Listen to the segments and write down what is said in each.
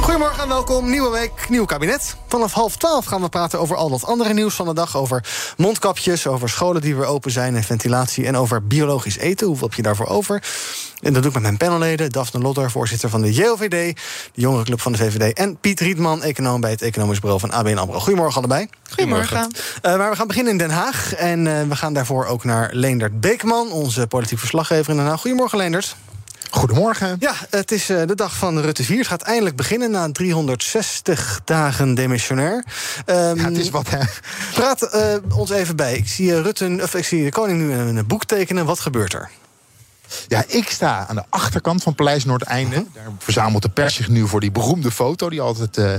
Goedemorgen en welkom. Nieuwe week, nieuw kabinet. Vanaf half twaalf gaan we praten over al dat andere nieuws van de dag. Over mondkapjes, over scholen die weer open zijn en ventilatie... en over biologisch eten. Hoeveel heb je daarvoor over? En dat doe ik met mijn panelleden. Daphne Lotter, voorzitter van de JOVD... de jongerenclub van de VVD. En Piet Rietman, econoom bij het economisch bureau van ABN AMRO. Goedemorgen allebei. Goedemorgen. Uh, maar we gaan beginnen in Den Haag. En uh, we gaan daarvoor ook naar Leendert Beekman... onze politiek verslaggever in Den Haag. Goedemorgen, Leendert. Goedemorgen. Ja, het is uh, de dag van Rutte 4. Het gaat eindelijk beginnen na 360 dagen demissionair. Um, ja, het is wat, hè? Praat uh, ons even bij. Ik zie, Rutte, of ik zie de koning nu een boek tekenen. Wat gebeurt er? Ja, ik sta aan de achterkant van Paleis Noordeinde. Uh -huh. Daar verzamelt de pers zich nu voor die beroemde foto... die altijd uh,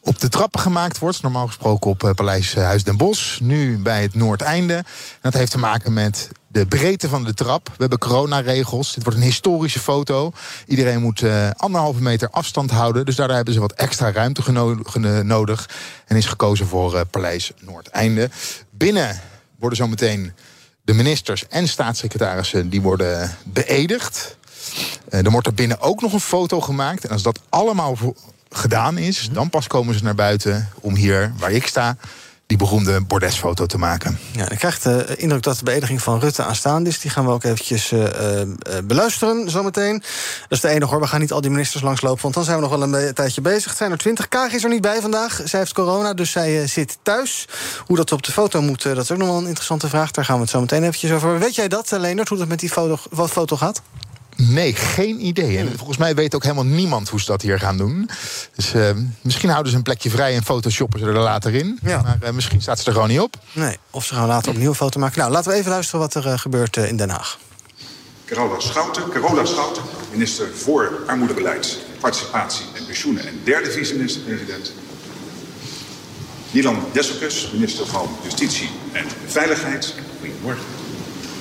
op de trappen gemaakt wordt. Normaal gesproken op Paleis Huis den Bosch. Nu bij het Noordeinde. En dat heeft te maken met de breedte van de trap. We hebben coronaregels. Dit wordt een historische foto. Iedereen moet uh, anderhalve meter afstand houden. Dus daardoor hebben ze wat extra ruimte geno nodig. En is gekozen voor uh, Paleis Noordeinde. Binnen worden zometeen de ministers en staatssecretarissen... die worden beëdigd. Uh, er wordt er binnen ook nog een foto gemaakt. En als dat allemaal gedaan is, dan pas komen ze naar buiten... om hier, waar ik sta, die beroemde bordesfoto te maken. Ja, ik krijg de indruk dat de beëdiging van Rutte aanstaande is. Die gaan we ook eventjes uh, uh, beluisteren zometeen. Dat is de enige hoor, we gaan niet al die ministers langslopen... want dan zijn we nog wel een tijdje bezig. Het zijn er twintig. Kaag is er niet bij vandaag. Zij heeft corona, dus zij zit thuis. Hoe dat op de foto moet, dat is ook nog wel een interessante vraag. Daar gaan we het zo meteen eventjes over. Weet jij dat, Leendert, hoe dat met die foto, wat foto gaat? Nee, geen idee. En volgens mij weet ook helemaal niemand hoe ze dat hier gaan doen. Dus uh, misschien houden ze een plekje vrij en photoshoppen ze er later in. Ja. Maar uh, misschien staat ze er gewoon niet op. Nee, of ze gaan later opnieuw een foto maken. Nou, laten we even luisteren wat er uh, gebeurt in Den Haag. Carola Schouten, Carola Schouten, minister voor armoedebeleid, participatie en pensioenen... en derde vice-minister-president. Nilan Desselkus, minister van Justitie en Veiligheid. Goedemorgen.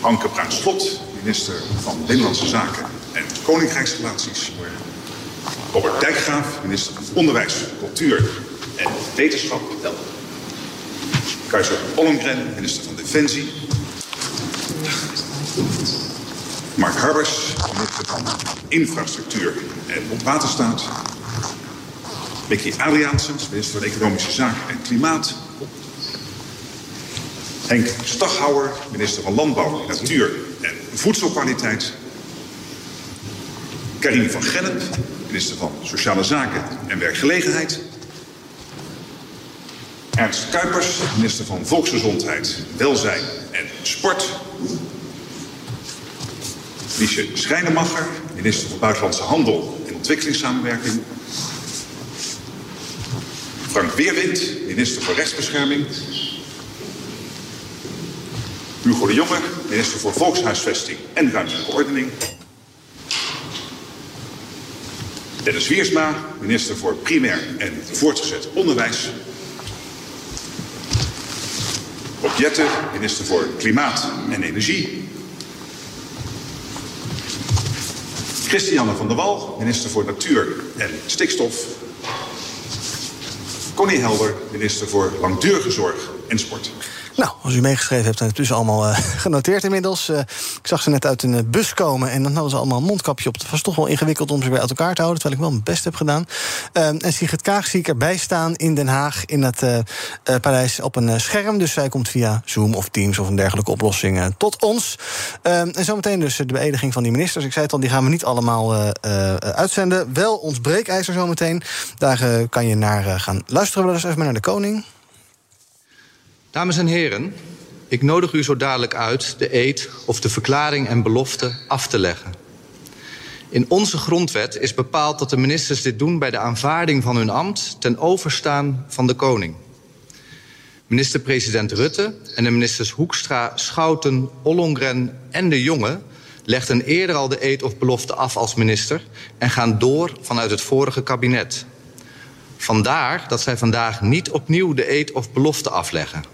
Anke Bruins-Slot, minister van Binnenlandse Zaken en Koninkrijksrelaties. Robert Dijkgraaf, minister van Onderwijs, Cultuur en Wetenschap. Keizer Ollongren, minister van Defensie. Mark Harbers, minister van Infrastructuur en Waterstaat. Becky Adriaansens, minister van Economische Zaken en Klimaat. Henk Staghouwer, minister van Landbouw, Natuur en Voedselkwaliteit. Karim van Gennep, minister van Sociale Zaken en Werkgelegenheid. Ernst Kuipers, minister van Volksgezondheid, Welzijn en Sport. Liesje Schrijnemacher, minister van Buitenlandse Handel en Ontwikkelingssamenwerking. Frank Weerwind, minister van Rechtsbescherming. Hugo de Jonge, minister voor Volkshuisvesting en Ruimtelijke Ordening. Dennis Wiersma, minister voor Primair en Voortgezet Onderwijs. Rob Jetten, minister voor Klimaat en Energie. Christiane van der Wal, minister voor Natuur en Stikstof. Connie Helder, minister voor Langdurige Zorg en Sport. Nou, als u meegeschreven hebt, zijn het dus allemaal uh, genoteerd inmiddels. Uh, ik zag ze net uit een bus komen en dan hadden ze allemaal een mondkapje op. Het was toch wel ingewikkeld om ze weer uit elkaar te houden, terwijl ik wel mijn best heb gedaan. En Sigrid Kaag zie ik erbij staan in Den Haag, in het paleis, op een scherm. Dus zij komt via Zoom of Teams of een dergelijke oplossing tot ons. En zometeen dus de beëdiging van die ministers. Ik zei het al, die gaan we niet allemaal uitzenden. Wel ons breekijzer zometeen. Daar kan je naar gaan luisteren. We dus even naar de koning. Dames en heren, ik nodig u zo dadelijk uit de eed of de verklaring en belofte af te leggen. In onze grondwet is bepaald dat de ministers dit doen bij de aanvaarding van hun ambt ten overstaan van de koning. Minister-president Rutte en de ministers Hoekstra, Schouten, Ollongren en de Jonge legden eerder al de eed of belofte af als minister en gaan door vanuit het vorige kabinet. Vandaar dat zij vandaag niet opnieuw de eed of belofte afleggen.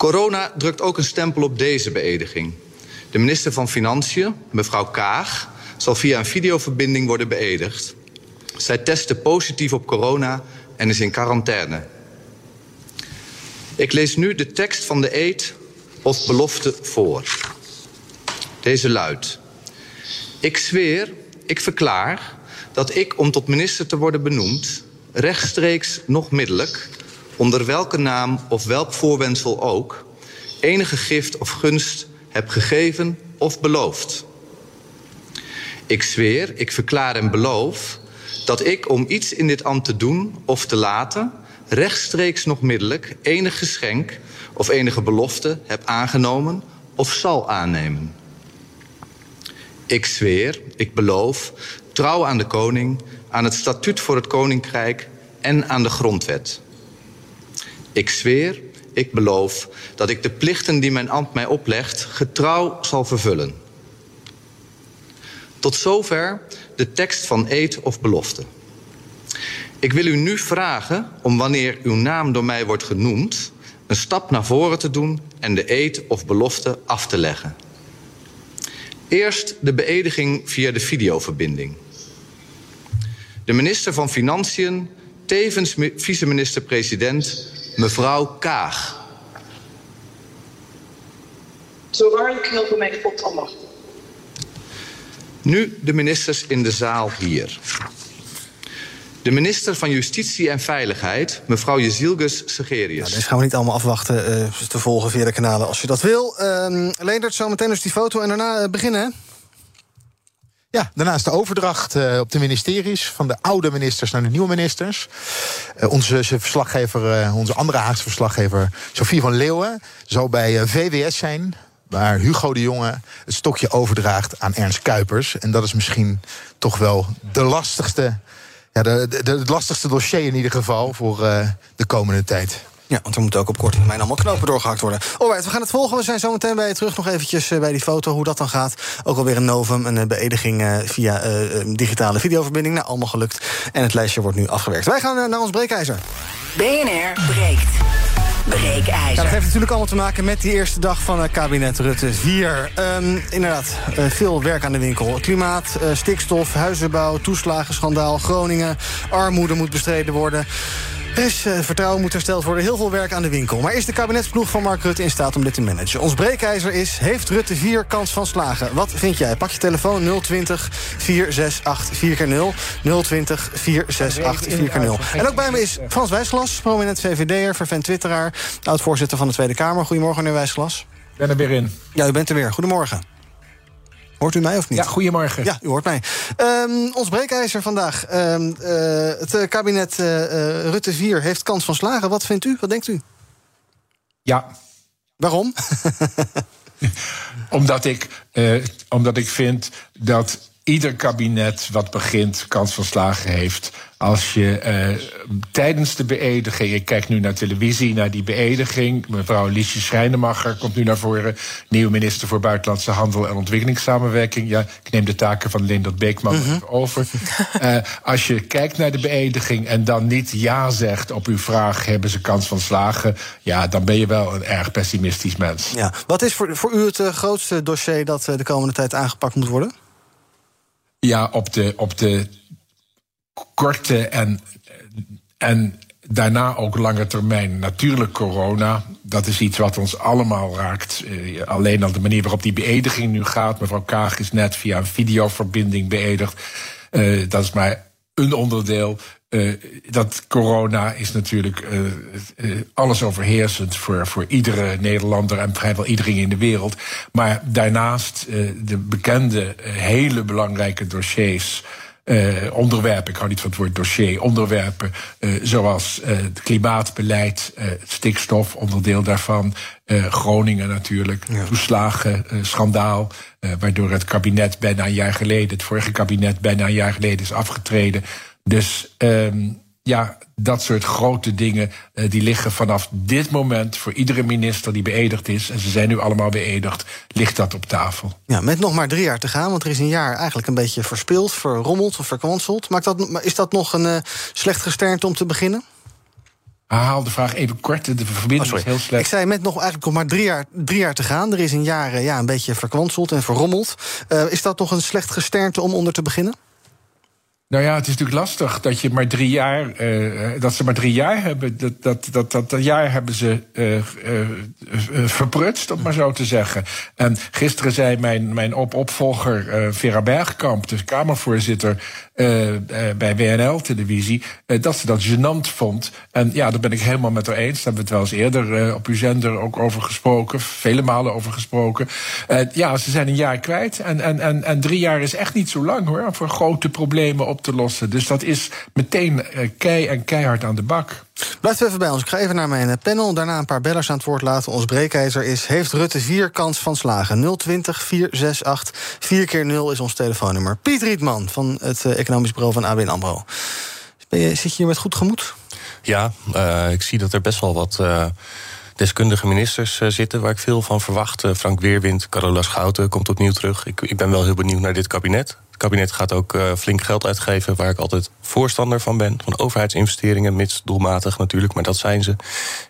Corona drukt ook een stempel op deze beëdiging. De minister van Financiën, mevrouw Kaag, zal via een videoverbinding worden beëdigd. Zij testte positief op corona en is in quarantaine. Ik lees nu de tekst van de eed of belofte voor. Deze luidt: Ik zweer, ik verklaar dat ik, om tot minister te worden benoemd, rechtstreeks nog middelijk, onder welke naam of welk voorwendsel ook, enige gift of gunst heb gegeven of beloofd. Ik zweer, ik verklaar en beloof dat ik om iets in dit ambt te doen of te laten, rechtstreeks nog middelijk enig geschenk of enige belofte heb aangenomen of zal aannemen. Ik zweer, ik beloof trouw aan de koning, aan het statuut voor het koninkrijk en aan de grondwet. Ik zweer, ik beloof dat ik de plichten die mijn ambt mij oplegt getrouw zal vervullen. Tot zover de tekst van eed of belofte. Ik wil u nu vragen om wanneer uw naam door mij wordt genoemd, een stap naar voren te doen en de eed of belofte af te leggen. Eerst de beëdiging via de videoverbinding. De minister van Financiën, tevens vice-minister-president, mevrouw Kaag. Zo waar je knopen mijn God al mag. Nu de ministers in de zaal hier. De minister van Justitie en Veiligheid, mevrouw Jezilgus Segerius. Nou, deze gaan we niet allemaal afwachten uh, te volgen via de kanalen als je dat wil. Uh, Leendert, zo meteen dus die foto en daarna uh, beginnen, hè? Ja, daarnaast de overdracht uh, op de ministeries van de oude ministers naar de nieuwe ministers. Uh, onze verslaggever, uh, onze andere Haagse verslaggever, Sofie van Leeuwen, zal bij VWS zijn. Waar Hugo de Jonge het stokje overdraagt aan Ernst Kuipers. En dat is misschien toch wel de lastigste, ja, de, de, de het lastigste dossier in ieder geval voor de komende tijd. Ja, want er moeten ook op korte termijn allemaal knopen doorgehakt worden. Alright, we gaan het volgen. We zijn zo meteen bij je terug. Nog eventjes bij die foto, hoe dat dan gaat. Ook alweer een novum, een beëdiging via uh, digitale videoverbinding. Nou, allemaal gelukt. En het lijstje wordt nu afgewerkt. Wij gaan naar ons breekijzer. BNR breekt. Breekijzer. Ja, dat heeft natuurlijk allemaal te maken met die eerste dag van het kabinet Rutte 4. Um, inderdaad, uh, veel werk aan de winkel. Klimaat, uh, stikstof, huizenbouw, toeslagenschandaal, Groningen. Armoede moet bestreden worden. Er is uh, vertrouwen moet hersteld worden. Heel veel werk aan de winkel. Maar is de kabinetsploeg van Mark Rutte in staat om dit te managen? Ons breekijzer is, heeft Rutte 4 kans van slagen? Wat vind jij? Pak je telefoon 020 468 4x0. 020 468 4x0. En ook bij me is Frans Wijsglas, prominent VVD'er, vervent twitteraar... oud-voorzitter van de Tweede Kamer. Goedemorgen, meneer Wijsglas. Ik ben er weer in. Ja, u bent er weer. Goedemorgen. Hoort u mij of niet? Ja, goedemorgen. Ja, u hoort mij. Um, ons breekijzer vandaag. Um, uh, het kabinet uh, uh, Rutte 4 heeft kans van slagen. Wat vindt u? Wat denkt u? Ja. Waarom? omdat, ik, omdat ik vind dat ieder kabinet wat begint kans van slagen heeft. Als je uh, tijdens de beëdiging, ik kijk nu naar televisie, naar die beëdiging. Mevrouw Liesje Schrijnemacher komt nu naar voren. Nieuwe minister voor Buitenlandse Handel en Ontwikkelingssamenwerking. Ja, ik neem de taken van Lindert Beekman -hmm. over. uh, als je kijkt naar de beëdiging en dan niet ja zegt op uw vraag: hebben ze kans van slagen? Ja, dan ben je wel een erg pessimistisch mens. Ja. Wat is voor, voor u het uh, grootste dossier dat de komende tijd aangepakt moet worden? Ja, op de, op de korte en, en daarna ook lange termijn. Natuurlijk corona, dat is iets wat ons allemaal raakt. Uh, alleen al de manier waarop die beëdiging nu gaat. Mevrouw Kaag is net via een videoverbinding beëdigd. Uh, dat is maar een onderdeel. Uh, dat corona is natuurlijk alles overheersend voor, voor iedere Nederlander en vrijwel iedereen in de wereld. Maar daarnaast de bekende, hele belangrijke dossiers. Uh, onderwerpen, ik hou niet van het woord dossier, onderwerpen uh, zoals uh, het klimaatbeleid, stikstof, onderdeel daarvan, Groningen natuurlijk, ja. toeslagen, schandaal, waardoor het kabinet bijna een jaar geleden, het vorige kabinet bijna een jaar geleden is afgetreden. Dus um, ja, dat soort grote dingen, uh, die liggen vanaf dit moment voor iedere minister die beëdigd is, en ze zijn nu allemaal beëdigd, ligt dat op tafel. Ja, met nog maar drie jaar te gaan, want er is een jaar eigenlijk een beetje verspild, verrommeld of verkwanseld. Maakt dat, is dat nog een uh, slecht gesternte om te beginnen? Haal de vraag even kort, de verbinding oh, is heel slecht. Ik zei met nog eigenlijk nog maar drie jaar, drie jaar te gaan. Er is een jaar uh, ja, een beetje verkwanseld en verrommeld. is dat nog een slecht gesternte om onder te beginnen? Nou ja, het is natuurlijk lastig dat je maar drie jaar, uh, dat ze maar drie jaar hebben. Dat, dat, dat, dat, jaar hebben ze uh, verprutst, om maar zo te zeggen. En gisteren zei mijn, mijn op opvolger Vera Bergkamp, de Kamervoorzitter bij WNL-televisie, dat ze dat gênant vond. En ja, daar ben ik helemaal met haar eens. Daar hebben we het wel eens eerder op uw zender ook over gesproken, vele malen over gesproken. ja, ze zijn een jaar kwijt. En, en, en, en drie jaar is echt niet zo lang hoor, voor grote problemen op te lossen. Dus dat is meteen kei en keihard aan de bak. Blijft even bij ons. Ik ga even naar mijn panel. Daarna een paar bellers aan het woord laten. Ons breekijzer is... heeft Rutte vier kans van slagen? 020 468 4 keer 0 is ons telefoonnummer. Piet Rietman van het Economisch Bureau van ABN AMRO. Ben je, zit je hier met goed gemoed? Ja, uh, ik zie dat er best wel wat... Uh deskundige ministers zitten waar ik veel van verwacht. Frank Weerwind, Carola Schouten komt opnieuw terug. Ik, ik ben wel heel benieuwd naar dit kabinet. Kabinet gaat ook uh, flink geld uitgeven, waar ik altijd voorstander van ben. Van overheidsinvesteringen, mits doelmatig natuurlijk, maar dat zijn ze.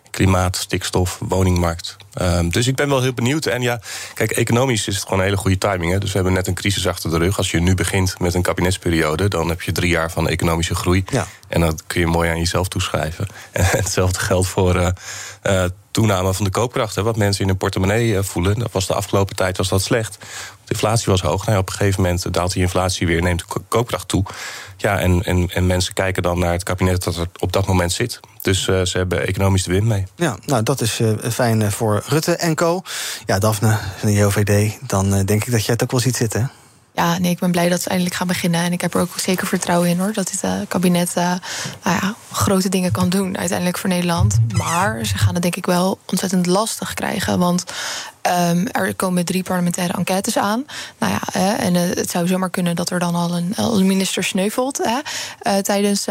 Klimaat, stikstof, woningmarkt. Um, dus ik ben wel heel benieuwd. En ja, kijk, economisch is het gewoon een hele goede timing. Hè? Dus we hebben net een crisis achter de rug. Als je nu begint met een kabinetsperiode, dan heb je drie jaar van economische groei. Ja. En dat kun je mooi aan jezelf toeschrijven. En hetzelfde geldt voor uh, uh, toename van de koopkracht. Hè, wat mensen in hun portemonnee uh, voelen. Dat was de afgelopen tijd was dat slecht. De inflatie was hoog. Nou, op een gegeven moment daalt die inflatie weer, neemt de koopkracht toe. Ja, en, en, en mensen kijken dan naar het kabinet dat er op dat moment zit. Dus uh, ze hebben economisch de win mee. Ja, nou dat is uh, fijn uh, voor Rutte en co. Ja, Daphne van de JOVD, dan denk ik dat jij het ook wel ziet zitten. Hè? Ja, nee, ik ben blij dat ze eindelijk gaan beginnen. En ik heb er ook zeker vertrouwen in hoor. Dat dit uh, kabinet uh, nou ja, grote dingen kan doen uiteindelijk voor Nederland. Maar ze gaan het denk ik wel ontzettend lastig krijgen. Want um, er komen drie parlementaire enquêtes aan. Nou ja, hè, en uh, het zou zomaar kunnen dat er dan al een, al een minister sneuvelt hè, tijdens,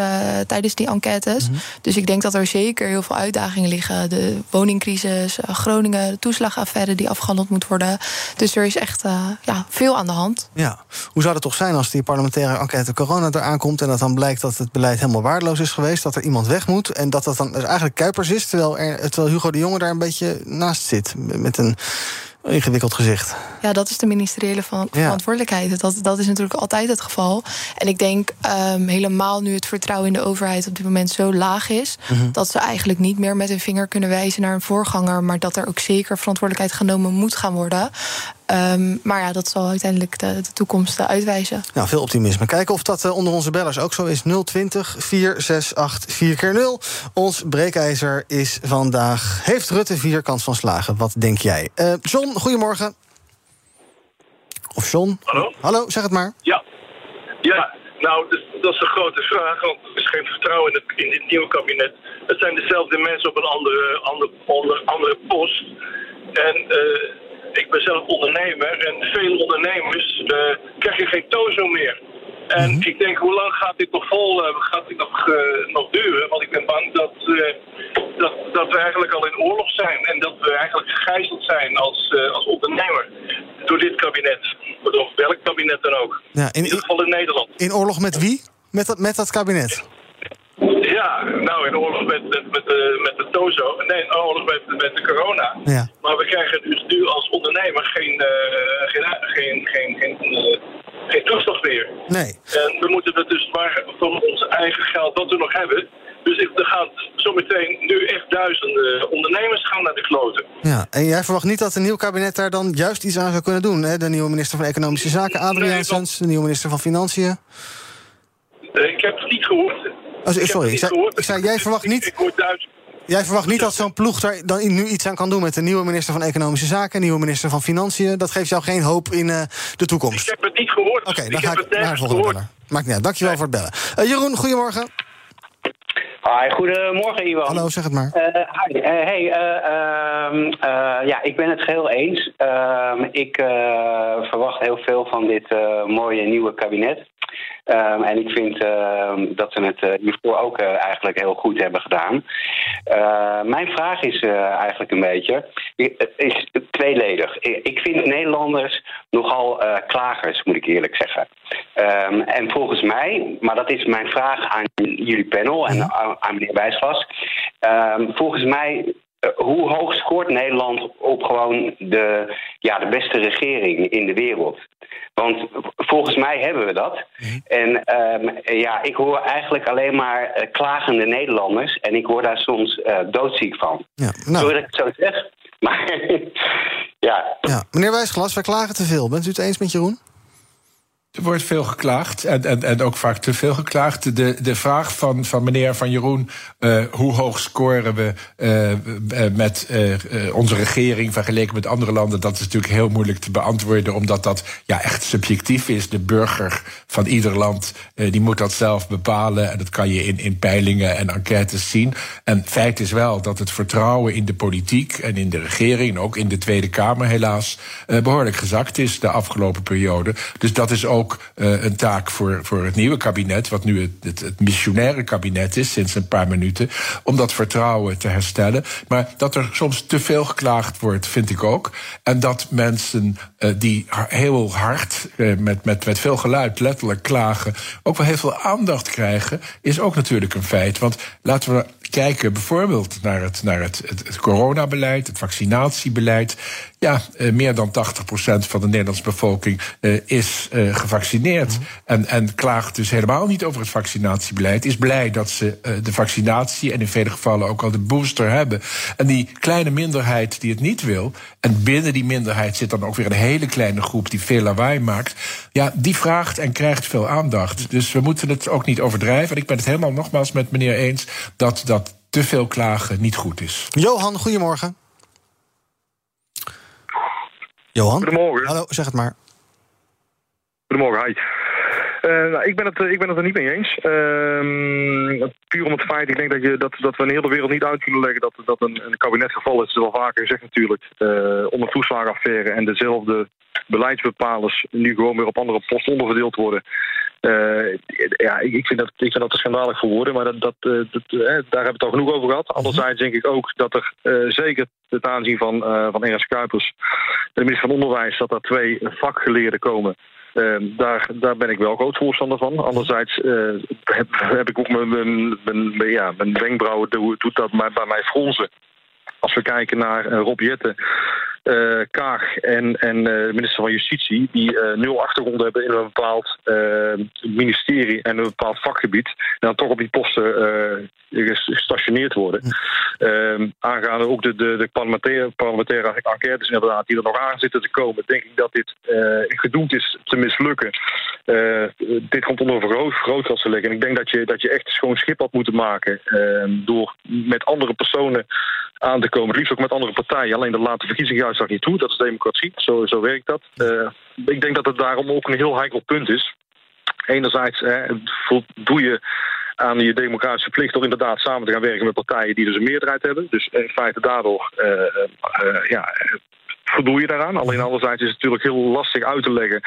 tijdens die enquêtes. Mm -hmm. Dus ik denk dat er zeker heel veel uitdagingen liggen. De woningcrisis, Groningen, de toeslagaffaire die afgehandeld moet worden. Dus er is echt ja, veel aan de hand. Ja. Hoe zou het toch zijn als die parlementaire enquête corona eraan komt... en dat dan blijkt dat het beleid helemaal waardeloos is geweest... dat er iemand weg moet en dat dat dan dus eigenlijk Kuipers is... Terwijl, er, terwijl Hugo de Jonge daar een beetje naast zit met een ingewikkeld gezicht. Ja, dat is de ministeriële van, verantwoordelijkheid. Dat, dat is natuurlijk altijd het geval. En ik denk um, helemaal nu het vertrouwen in de overheid op dit moment zo laag is, mm -hmm. dat ze eigenlijk niet meer met hun vinger kunnen wijzen naar een voorganger, maar dat er ook zeker verantwoordelijkheid genomen moet gaan worden. Um, maar ja, dat zal uiteindelijk de, de toekomst uitwijzen. Nou, veel optimisme. Kijken of dat uh, onder onze bellers ook zo is. 020 468 4 keer 0 Ons breekijzer is vandaag... Heeft Rutte vier kans van slagen? Wat denk jij? Uh, John, goedemorgen. Of John? Hallo? Hallo, zeg het maar. Ja, ja nou, dat, dat is een grote vraag. Want er is geen vertrouwen in, het, in dit nieuwe kabinet. Het zijn dezelfde mensen op een andere, andere, andere, andere post. En... Uh, ik ben zelf ondernemer en veel ondernemers uh, krijgen geen tozo meer. En -hmm. ik denk, hoe lang gaat dit nog vol, uh, gaat dit nog, uh, nog duren? Want ik ben bang dat, dat, dat we eigenlijk al in oorlog zijn. En dat we eigenlijk gegijzeld zijn als, als ondernemer door dit kabinet. Of welk kabinet dan ook. Ja, in, in ieder geval in Nederland. In oorlog met wie? Met dat, met dat kabinet? Nou in oorlog met, met, met, de, met de Tozo. Nee, in oorlog met, met de corona. Ja. Maar we krijgen dus nu als ondernemer geen, uh, geen, geen, geen, geen, uh, geen meer. Nee. En we moeten het dus maar van ons eigen geld wat we nog hebben. Dus er gaan zometeen nu echt duizenden ondernemers gaan naar de kloten. Ja, en jij verwacht niet dat een nieuw kabinet daar dan juist iets aan zou kunnen doen? Hè? De nieuwe minister van Economische Zaken, Adriaan nee, de nieuwe minister van Financiën. Ik heb het niet gehoord. Oh, sorry, ik, zei, ik zei, jij verwacht niet... Ik, ik Jij verwacht niet dat zo'n ploeg daar dan nu iets aan kan doen... met de nieuwe minister van Economische Zaken, nieuwe minister van Financiën. Dat geeft jou geen hoop in uh, de toekomst. Ik heb het niet gehoord. Oké, okay, dan ga ik naar de volgende bellen. Maakt niet uit. Dankjewel nee. voor het bellen. Uh, Jeroen, goedemorgen. Hi, goedemorgen Iwan. Hallo, zeg het maar. Uh, hi, uh, hey, uh, ja, ik ben het geheel eens. Ehm, ik verwacht heel veel van dit mooie nieuwe kabinet. Ehm, en ik vind ehm, dat ze het eh, hiervoor ook eh, eigenlijk heel goed hebben gedaan. Eh, mijn vraag is eh, eigenlijk een beetje, het is tweeledig. Ik vind Nederlanders nogal klagers, moet ik eerlijk zeggen. Ehm, en volgens mij, maar dat is mijn vraag aan jullie panel en aan, aan meneer Wijsglas. Ehm, volgens mij hoe hoog scoort Nederland op gewoon de, ja, de beste regering in de wereld? Want volgens mij hebben we dat. En ehm, ja, ik hoor eigenlijk alleen maar eh, klagende Nederlanders. En ik word daar soms eh, doodziek van. Ja, Sorry dat ik het zo zeg. Maar ja, Ja. Meneer Wijsglas, wij klagen te veel. Bent u het eens met Jeroen? Er wordt veel geklaagd en, en, en ook vaak te veel geklaagd. De, de vraag van, van meneer Van Jeroen, eh, hoe hoog scoren we eh, eh, met onze regering vergeleken met andere landen, dat is natuurlijk heel moeilijk te beantwoorden, omdat dat ja, echt subjectief is. De burger van ieder land die moet dat zelf bepalen en dat kan je in, in peilingen en enquêtes zien. En feit is wel dat het vertrouwen in de politiek en in de regering, ook in de Tweede Kamer helaas, eh, behoorlijk gezakt is de afgelopen periode. Dus dat is ook eh, een taak voor, voor het nieuwe kabinet, wat nu het, het, missionaire kabinet is sinds een paar minuten, om dat vertrouwen te herstellen. Maar dat er soms te veel geklaagd wordt, vind ik ook. En dat mensen eh, die heel hard, eh, met, met, met veel geluid, letterlijk klagen, ook wel heel veel aandacht krijgen, is ook natuurlijk een feit. Want laten we kijken bijvoorbeeld naar het, naar het, het, het coronabeleid, het vaccinatiebeleid. Ja, eh, meer dan 80% van de Nederlandse bevolking eh, is eh, gevaccineerd. en, en klaagt dus helemaal niet over het vaccinatiebeleid. Is blij dat ze eh, de vaccinatie en in vele gevallen ook al de booster hebben. En die kleine minderheid die het niet wil. En binnen die minderheid zit dan ook weer een hele kleine groep die veel lawaai maakt. Ja, die vraagt en krijgt veel aandacht. Dus we moeten het ook niet overdrijven. En ik ben het helemaal nogmaals met meneer eens dat dat te veel klagen niet goed is. Johan, goedemorgen. Johan? Goedemorgen. Hallo, zeg het maar. Goedemorgen, hi. Eh, nou, ik, ben het, eh, ik ben het er niet mee eens. Ehm, puur om het feit, ik denk dat, je, dat, dat we in de hele wereld niet uit kunnen leggen dat, dat een, een kabinetgeval is. Het is wel vaker gezegd natuurlijk. om een toeslagenaffaire en dezelfde beleidsbepalers nu gewoon weer op andere posten onderverdeeld worden. Eh, ja, ik, vind dat, ik vind dat te schandalig voor woorden, maar dat, dat, eh, dat, eh, daar hebben we het al genoeg over gehad. Anderzijds denk ik ook dat er zeker ten aanzien van, van Ernst Kuipers, de minister van Onderwijs, dat er twee vakgeleerden komen. Ehm, daar, daar ben ik wel groot voorstander van. Anderzijds heb, heb ik ook mijn, mijn, mijn, ja, mijn wenkbrauwen doet dat bij, mij fronsen. Als we kijken naar Rob Jetten, eh, Kaag en, en eh, de minister van Justitie, die eh, nul achtergrond hebben in een bepaald ministerie en een bepaald vakgebied, en dan toch op die posten ges- gestationeerd worden. Ehm, aangaande ook de, de, de parlementaire, parlementaire enquêtes inderdaad die er nog aan zitten te komen, denk ik dat dit gedoemd is te mislukken. Dit komt onder een vergroot- vergrootglas te liggen. En ik denk dat je, dat je echt een schoon schip had moeten maken ehm, door met andere personen aan te komen. Het liefst ook met andere partijen. Alleen dat laat de verkiezingsuitslag niet toe. Dat is democratie. Zo, zo werkt dat. Eh, ik denk dat het daarom ook een heel heikel punt is. Enerzijds voldoe je aan je democratische plicht door inderdaad samen te gaan werken met partijen die dus een meerderheid hebben. Dus in feite daardoor eh, eh, ja, voldoe je daaraan. Alleen anderzijds is het natuurlijk heel lastig uit te leggen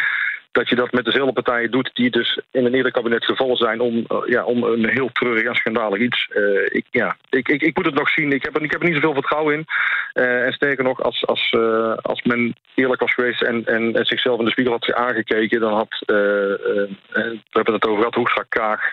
dat je dat met dezelfde partijen doet die dus in een eerder kabinet gevallen zijn om, eh, ja, om een heel treurig en schandalig iets. Eh, ik, ja, ik, ik, ik moet het nog zien. Ik heb, er- ik heb niet zoveel vertrouwen in. Eh, en sterker nog, als, als, als men eerlijk was geweest en, en, en zichzelf in de spiegel had aangekeken, dan had, we hebben het over gehad, Hoekstra, Kaag,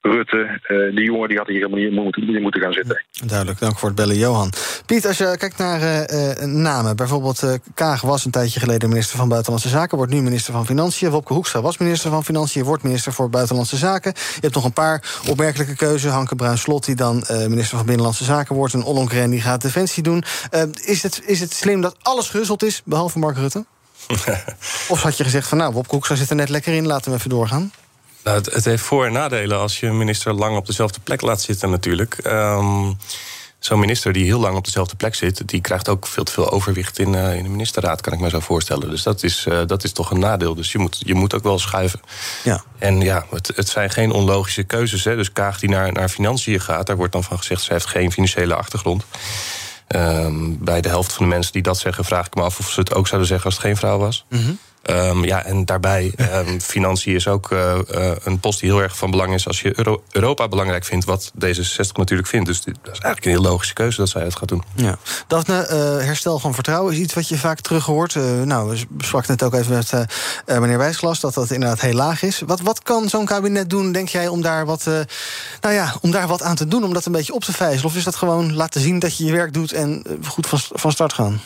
Rutte, eh, die jongen die had hier helemaal niet in moeten, niet moeten gaan zitten. Duidelijk, dank voor het bellen, Johan. Piet, als je kijkt naar eh, eh, namen, bijvoorbeeld eh, Kaag was een tijdje geleden minister van Buitenlandse Zaken, wordt nu minister van Financiën. Wopke Hoekstra was minister van Financiën, wordt minister voor Buitenlandse Zaken. Je hebt nog een paar opmerkelijke keuzes. Hanke Bruin-Slot, die dan eh, minister van Binnenlandse Zaken wordt, en Ollongren, die gaat Defensie doen. Is, het, is het slim dat alles gehuzzeld is, behalve Mark Rutte? of had je gezegd van nou, Wopke Hoekstra zit er net lekker in, laten we even doorgaan? Nou, het, het heeft voor- en nadelen als je een minister lang op dezelfde plek laat zitten, natuurlijk. Ehm, Zo'n minister die heel lang op dezelfde plek zit, die krijgt ook veel te veel overwicht in, eh, in de ministerraad, kan ik me zo voorstellen. Dus dat is, eh, dat is toch een nadeel. Dus je moet, je moet ook wel schuiven. Ja. En ja, het, het zijn geen onlogische keuzes. Hè. Dus Kaag die naar, naar financiën gaat, daar wordt dan van gezegd, ze heeft geen financiële achtergrond. Ehm, bij de helft van de mensen die dat zeggen, vraag ik me af of ze het ook zouden zeggen als het geen vrouw was. Mhm. Ehm, ja, en daarbij, um, financiën is ook uh, uh, een post die heel erg van belang is als je Euro Europa belangrijk vindt, wat D66 natuurlijk vindt. Dus dat is eigenlijk een heel logische keuze dat zij het gaat doen. Ja. Daphne, uh, herstel van vertrouwen is iets wat je vaak terug hoort. nou, we spraken net ook even met meneer Wijsglas dat dat inderdaad heel laag is. Wat, wat kan zo'n kabinet doen, denk jij, om daar, wat, nou ja, om daar wat aan te doen, om dat een beetje op te vijzelen? Of is dat gewoon laten zien dat je je werk doet en goed van, van start gaan?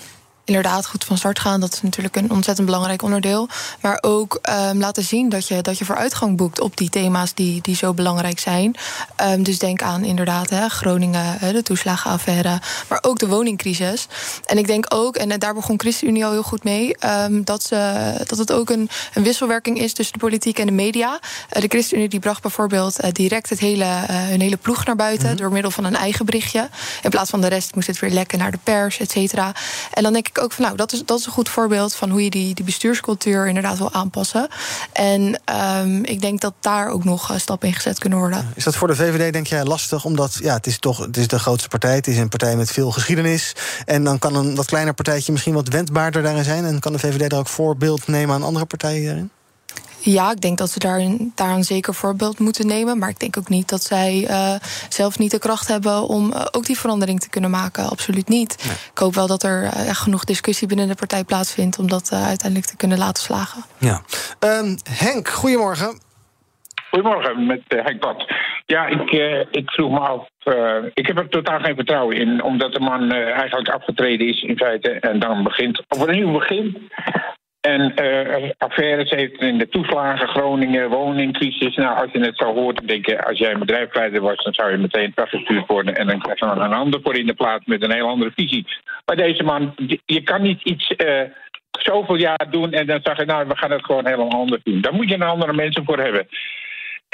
Inderdaad goed van start gaan. Dat is natuurlijk een ontzettend belangrijk onderdeel. Maar ook um, laten zien dat je, dat je vooruitgang boekt op die thema's die, die zo belangrijk zijn. Um, dus denk aan inderdaad hè, Groningen, de toeslagenaffaire, maar ook de woningcrisis. En ik denk ook, en daar begon ChristenUnie al heel goed mee, um, dat, ze, dat het ook een, een wisselwerking is tussen de politiek en de media. Uh, de ChristenUnie die bracht bijvoorbeeld uh, direct het hele, uh, hun hele ploeg naar buiten mm -hmm. door middel van een eigen berichtje. In plaats van de rest moest het weer lekken naar de pers, et cetera. En dan denk ik ook van nou, dat is, dat is een goed voorbeeld van hoe je die, die bestuurscultuur inderdaad wil aanpassen. En um, ik denk dat daar ook nog uh, stappen in gezet kunnen worden. Is dat voor de VVD, denk jij, lastig? Omdat ja, het is toch het is de grootste partij. Het is een partij met veel geschiedenis. En dan kan een wat kleiner partijtje misschien wat wendbaarder daarin zijn. En kan de VVD er ook voorbeeld nemen aan andere partijen daarin? Ja, ik denk dat ze daar, daar een zeker voorbeeld moeten nemen. Maar ik denk ook niet dat zij uh, zelf niet de kracht hebben om uh, ook die verandering te kunnen maken. Absoluut niet. Nee. Ik hoop wel dat er uh, genoeg discussie binnen de partij plaatsvindt om dat uiteindelijk te kunnen laten slagen. Ja. Um, Henk, goedemorgen. Goedemorgen, met Henk Bad. Ja, ik, ik vroeg me af. ik heb er totaal geen vertrouwen in, omdat de man eigenlijk afgetreden is in feite en dan begint, of opnieuw begint. En uh, affaires heeft in de toeslagen, Groningen, woningcrisis. Nou, als je het zo hoort, dan denk je, als jij een bedrijfsleider was, dan zou je meteen teruggestuurd worden. En dan krijg je nog een ander voor in de plaats met een heel andere visie. Maar deze man, je kan niet iets uh, zoveel jaar doen en dan zeg je, nou, we gaan het gewoon helemaal anders doen. Daar moet je een andere mensen voor hebben.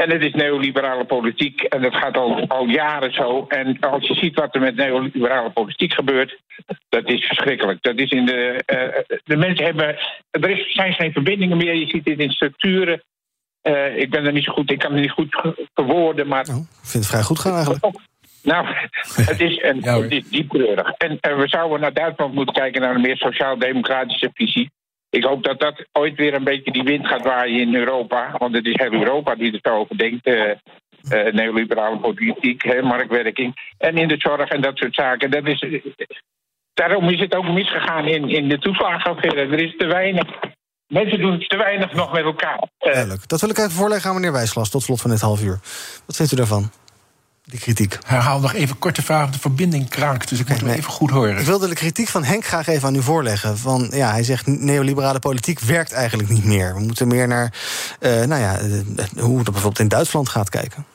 En het is neoliberale politiek en dat gaat al, al jaren zo. En als je ziet wat er met neoliberale politiek gebeurt, dat is verschrikkelijk. Dat is in de, uh, de mensen hebben. Er is, zijn geen verbindingen meer. Je ziet dit in structuren. Uh, ik ben er niet zo goed, ik kan het niet goed verwoorden, maar. Oh, ik vind het vrij goed gaan eigenlijk. Nou, het is, een, ja, het is diepkleurig. En uh, we zouden naar Duitsland moeten kijken naar een meer sociaal-democratische visie. Ik hoop dat dat ooit weer een beetje die wind gaat waaien in Europa. Want het is heel Europa die er zo over denkt. Uh, uh, neoliberale politiek, hè, marktwerking. En in de zorg en dat soort zaken. Dat is, daarom is het ook misgegaan in, in de toeslagenaffaire. Er is te weinig. Mensen doen te weinig nog met elkaar. Uh. Dat wil ik even voorleggen aan meneer Wijsglas tot slot van dit half uur. Wat vindt u daarvan? Die kritiek. Herhaal nog even korte vraag. De verbinding kraakt, dus ik moet nee, hem even goed horen. Ik wilde de kritiek van Henk graag even aan u voorleggen. Van, ja, hij zegt neoliberale politiek werkt eigenlijk niet meer. We moeten meer naar uh, nou ja, hoe het bijvoorbeeld in Duitsland gaat kijken.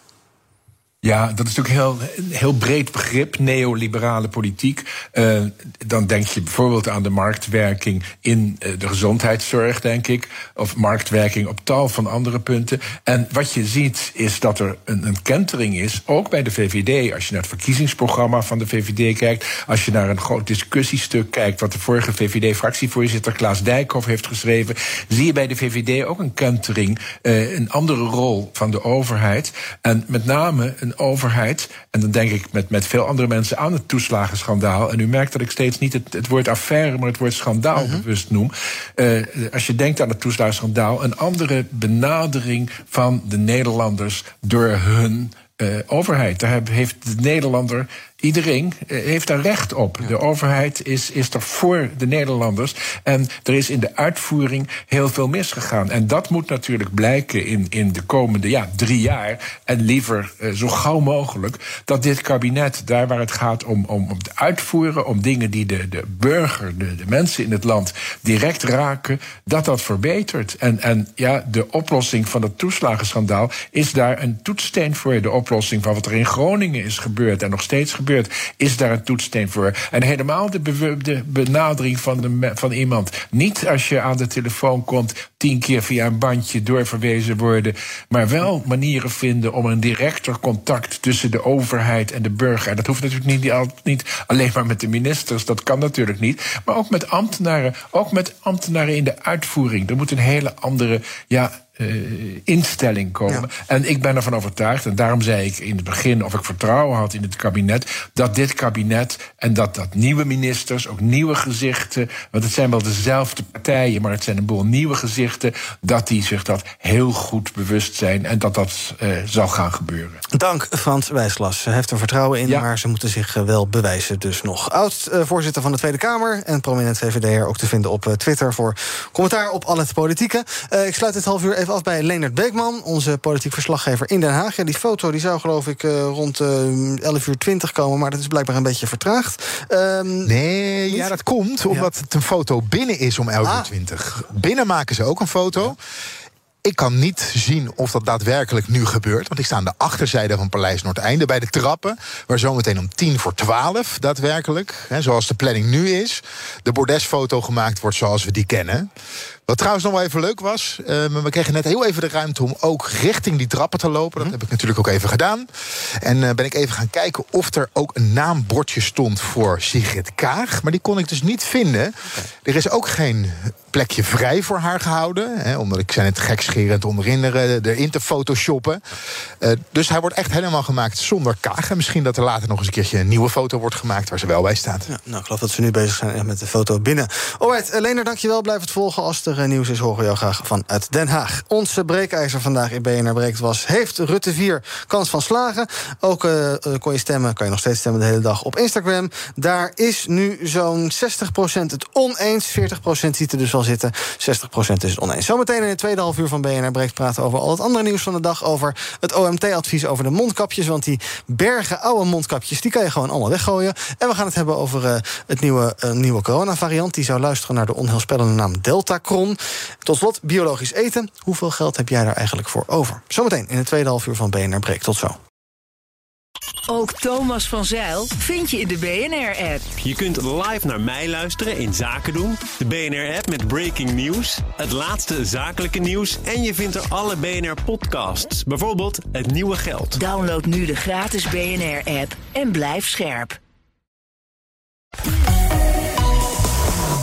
Ja, dat is natuurlijk heel, heel breed begrip, neoliberale politiek. Uh, dan denk je bijvoorbeeld aan de marktwerking in uh, de gezondheidszorg, denk ik. Of marktwerking op tal van andere punten. En wat je ziet is dat er een, een kentering is, ook bij de VVD. Als je naar het verkiezingsprogramma van de VVD kijkt. Als je naar een groot discussiestuk kijkt, wat de vorige VVD-fractievoorzitter Klaas Dijkhoff heeft geschreven. Zie je bij de VVD ook een kentering, uh, een andere rol van de overheid. En met name een overheid, en dan denk ik met, met veel andere mensen aan het toeslagenschandaal. En u merkt dat ik steeds niet het, het woord affaire, maar het woord schandaal uh-huh. bewust noem. Uh, als je denkt aan het toeslagenschandaal, een andere benadering van de Nederlanders door hun uh, overheid. Daar heeft de Nederlander Iedereen heeft daar recht op. De overheid is, is er voor de Nederlanders. En er is in de uitvoering heel veel misgegaan. En dat moet natuurlijk blijken in, in de komende ja, drie jaar. En liever uh, zo gauw mogelijk. Dat dit kabinet, daar waar het gaat om, om, om het uitvoeren. om dingen die de, de burger, de, de mensen in het land direct raken. dat dat verbetert. En, en ja, de oplossing van het toeslagenschandaal is daar een toetssteen voor. De oplossing van wat er in Groningen is gebeurd en nog steeds gebeurt is daar een toetssteen voor. En helemaal de, de benadering van, de, van iemand. Niet als je aan de telefoon komt, tien keer via een bandje doorverwezen worden. Maar wel manieren vinden om een directer contact tussen de overheid en de burger. En dat hoeft natuurlijk niet, niet alleen maar met de ministers, dat kan natuurlijk niet. Maar ook met ambtenaren, ook met ambtenaren in de uitvoering. Er moet een hele andere ja, eh, instelling komen. En ik ben ervan overtuigd, en daarom zei ik in het begin of ik vertrouwen had in het kabinet, dat dit kabinet en dat, dat nieuwe ministers, ook nieuwe gezichten, want het zijn wel dezelfde partijen, maar het zijn een boel nieuwe gezichten, dat die zich dat heel goed bewust zijn en dat dat uh, zal gaan gebeuren. Dank Frans Wijsglas. Ze heeft er vertrouwen in, maar ze moeten zich uh, wel bewijzen. Dus nog oud-voorzitter van de Tweede Kamer en prominent VVD'er ook te vinden op Twitter voor commentaar op al het politieke. ik sluit dit half uur even af bij Leonard Beekman, onze politiek verslaggever in Den Haag. Ja, die foto die zou geloof ik uh, rond uh, 11 uur 20 komen, maar dat is blijkbaar een beetje vertraagd. Um, nee, ja, dat komt omdat ja. het een foto binnen is om 11 uur 20. Binnen maken ze ook een foto. Ik kan niet zien of dat daadwerkelijk nu gebeurt. Want ik sta aan de achterzijde van Paleis Noordeinde bij de trappen. Waar zometeen om tien voor twaalf daadwerkelijk, hè, zoals de planning nu is, de bordesfoto gemaakt wordt zoals we die kennen. Wat trouwens nog wel even leuk was, uh, we kregen net heel even de ruimte om ook richting die trappen te lopen. Dat heb ik natuurlijk ook even gedaan. En uh, ben ik even gaan kijken of er ook een naambordje stond voor Sigrid Kaag. Maar die kon ik dus niet vinden. Er is ook geen plekje vrij voor haar gehouden. Hè, omdat ik zijn het gekscherend onderin er, erin te photoshoppen. Uh, dus hij wordt echt helemaal gemaakt zonder Kaag. En misschien dat er later nog eens een keertje een nieuwe foto wordt gemaakt waar ze wel bij staat. Ja, nou, ik geloof dat ze nu bezig zijn met de foto binnen. Alright, Lener, dankjewel. Blijf het volgen als er nieuws is, horen we jou graag vanuit Den Haag. Onze breekijzer vandaag in BNR Breekt was... heeft Rutte 4 kans van slagen? Ook uh, kon je stemmen, kan je nog steeds stemmen de hele dag op Instagram. Daar is nu zo'n 60% het oneens. 40% ziet er dus wel zitten. 60% is het oneens. Zometeen in het tweede half uur van BNR Breekt praten over al het andere nieuws van de dag. Over het OMT-advies over de mondkapjes. Want die bergen oude mondkapjes, die kan je gewoon allemaal weggooien. En we gaan het hebben over het nieuwe, uh, nieuwe coronavariant. Die zou luisteren naar de onheilspellende naam Deltacron. Tot slot, biologisch eten. Hoeveel geld heb jij daar eigenlijk voor over? Zometeen in het tweede half uur van BNR Breek. Tot zo. Ook Thomas van Zeil vind je in de BNR-app. Je kunt live naar mij luisteren in Zaken doen. De BNR-app met breaking news, het laatste zakelijke nieuws... en je vindt er alle BNR-podcasts, bijvoorbeeld Het Nieuwe Geld. Download nu de gratis BNR-app en blijf scherp.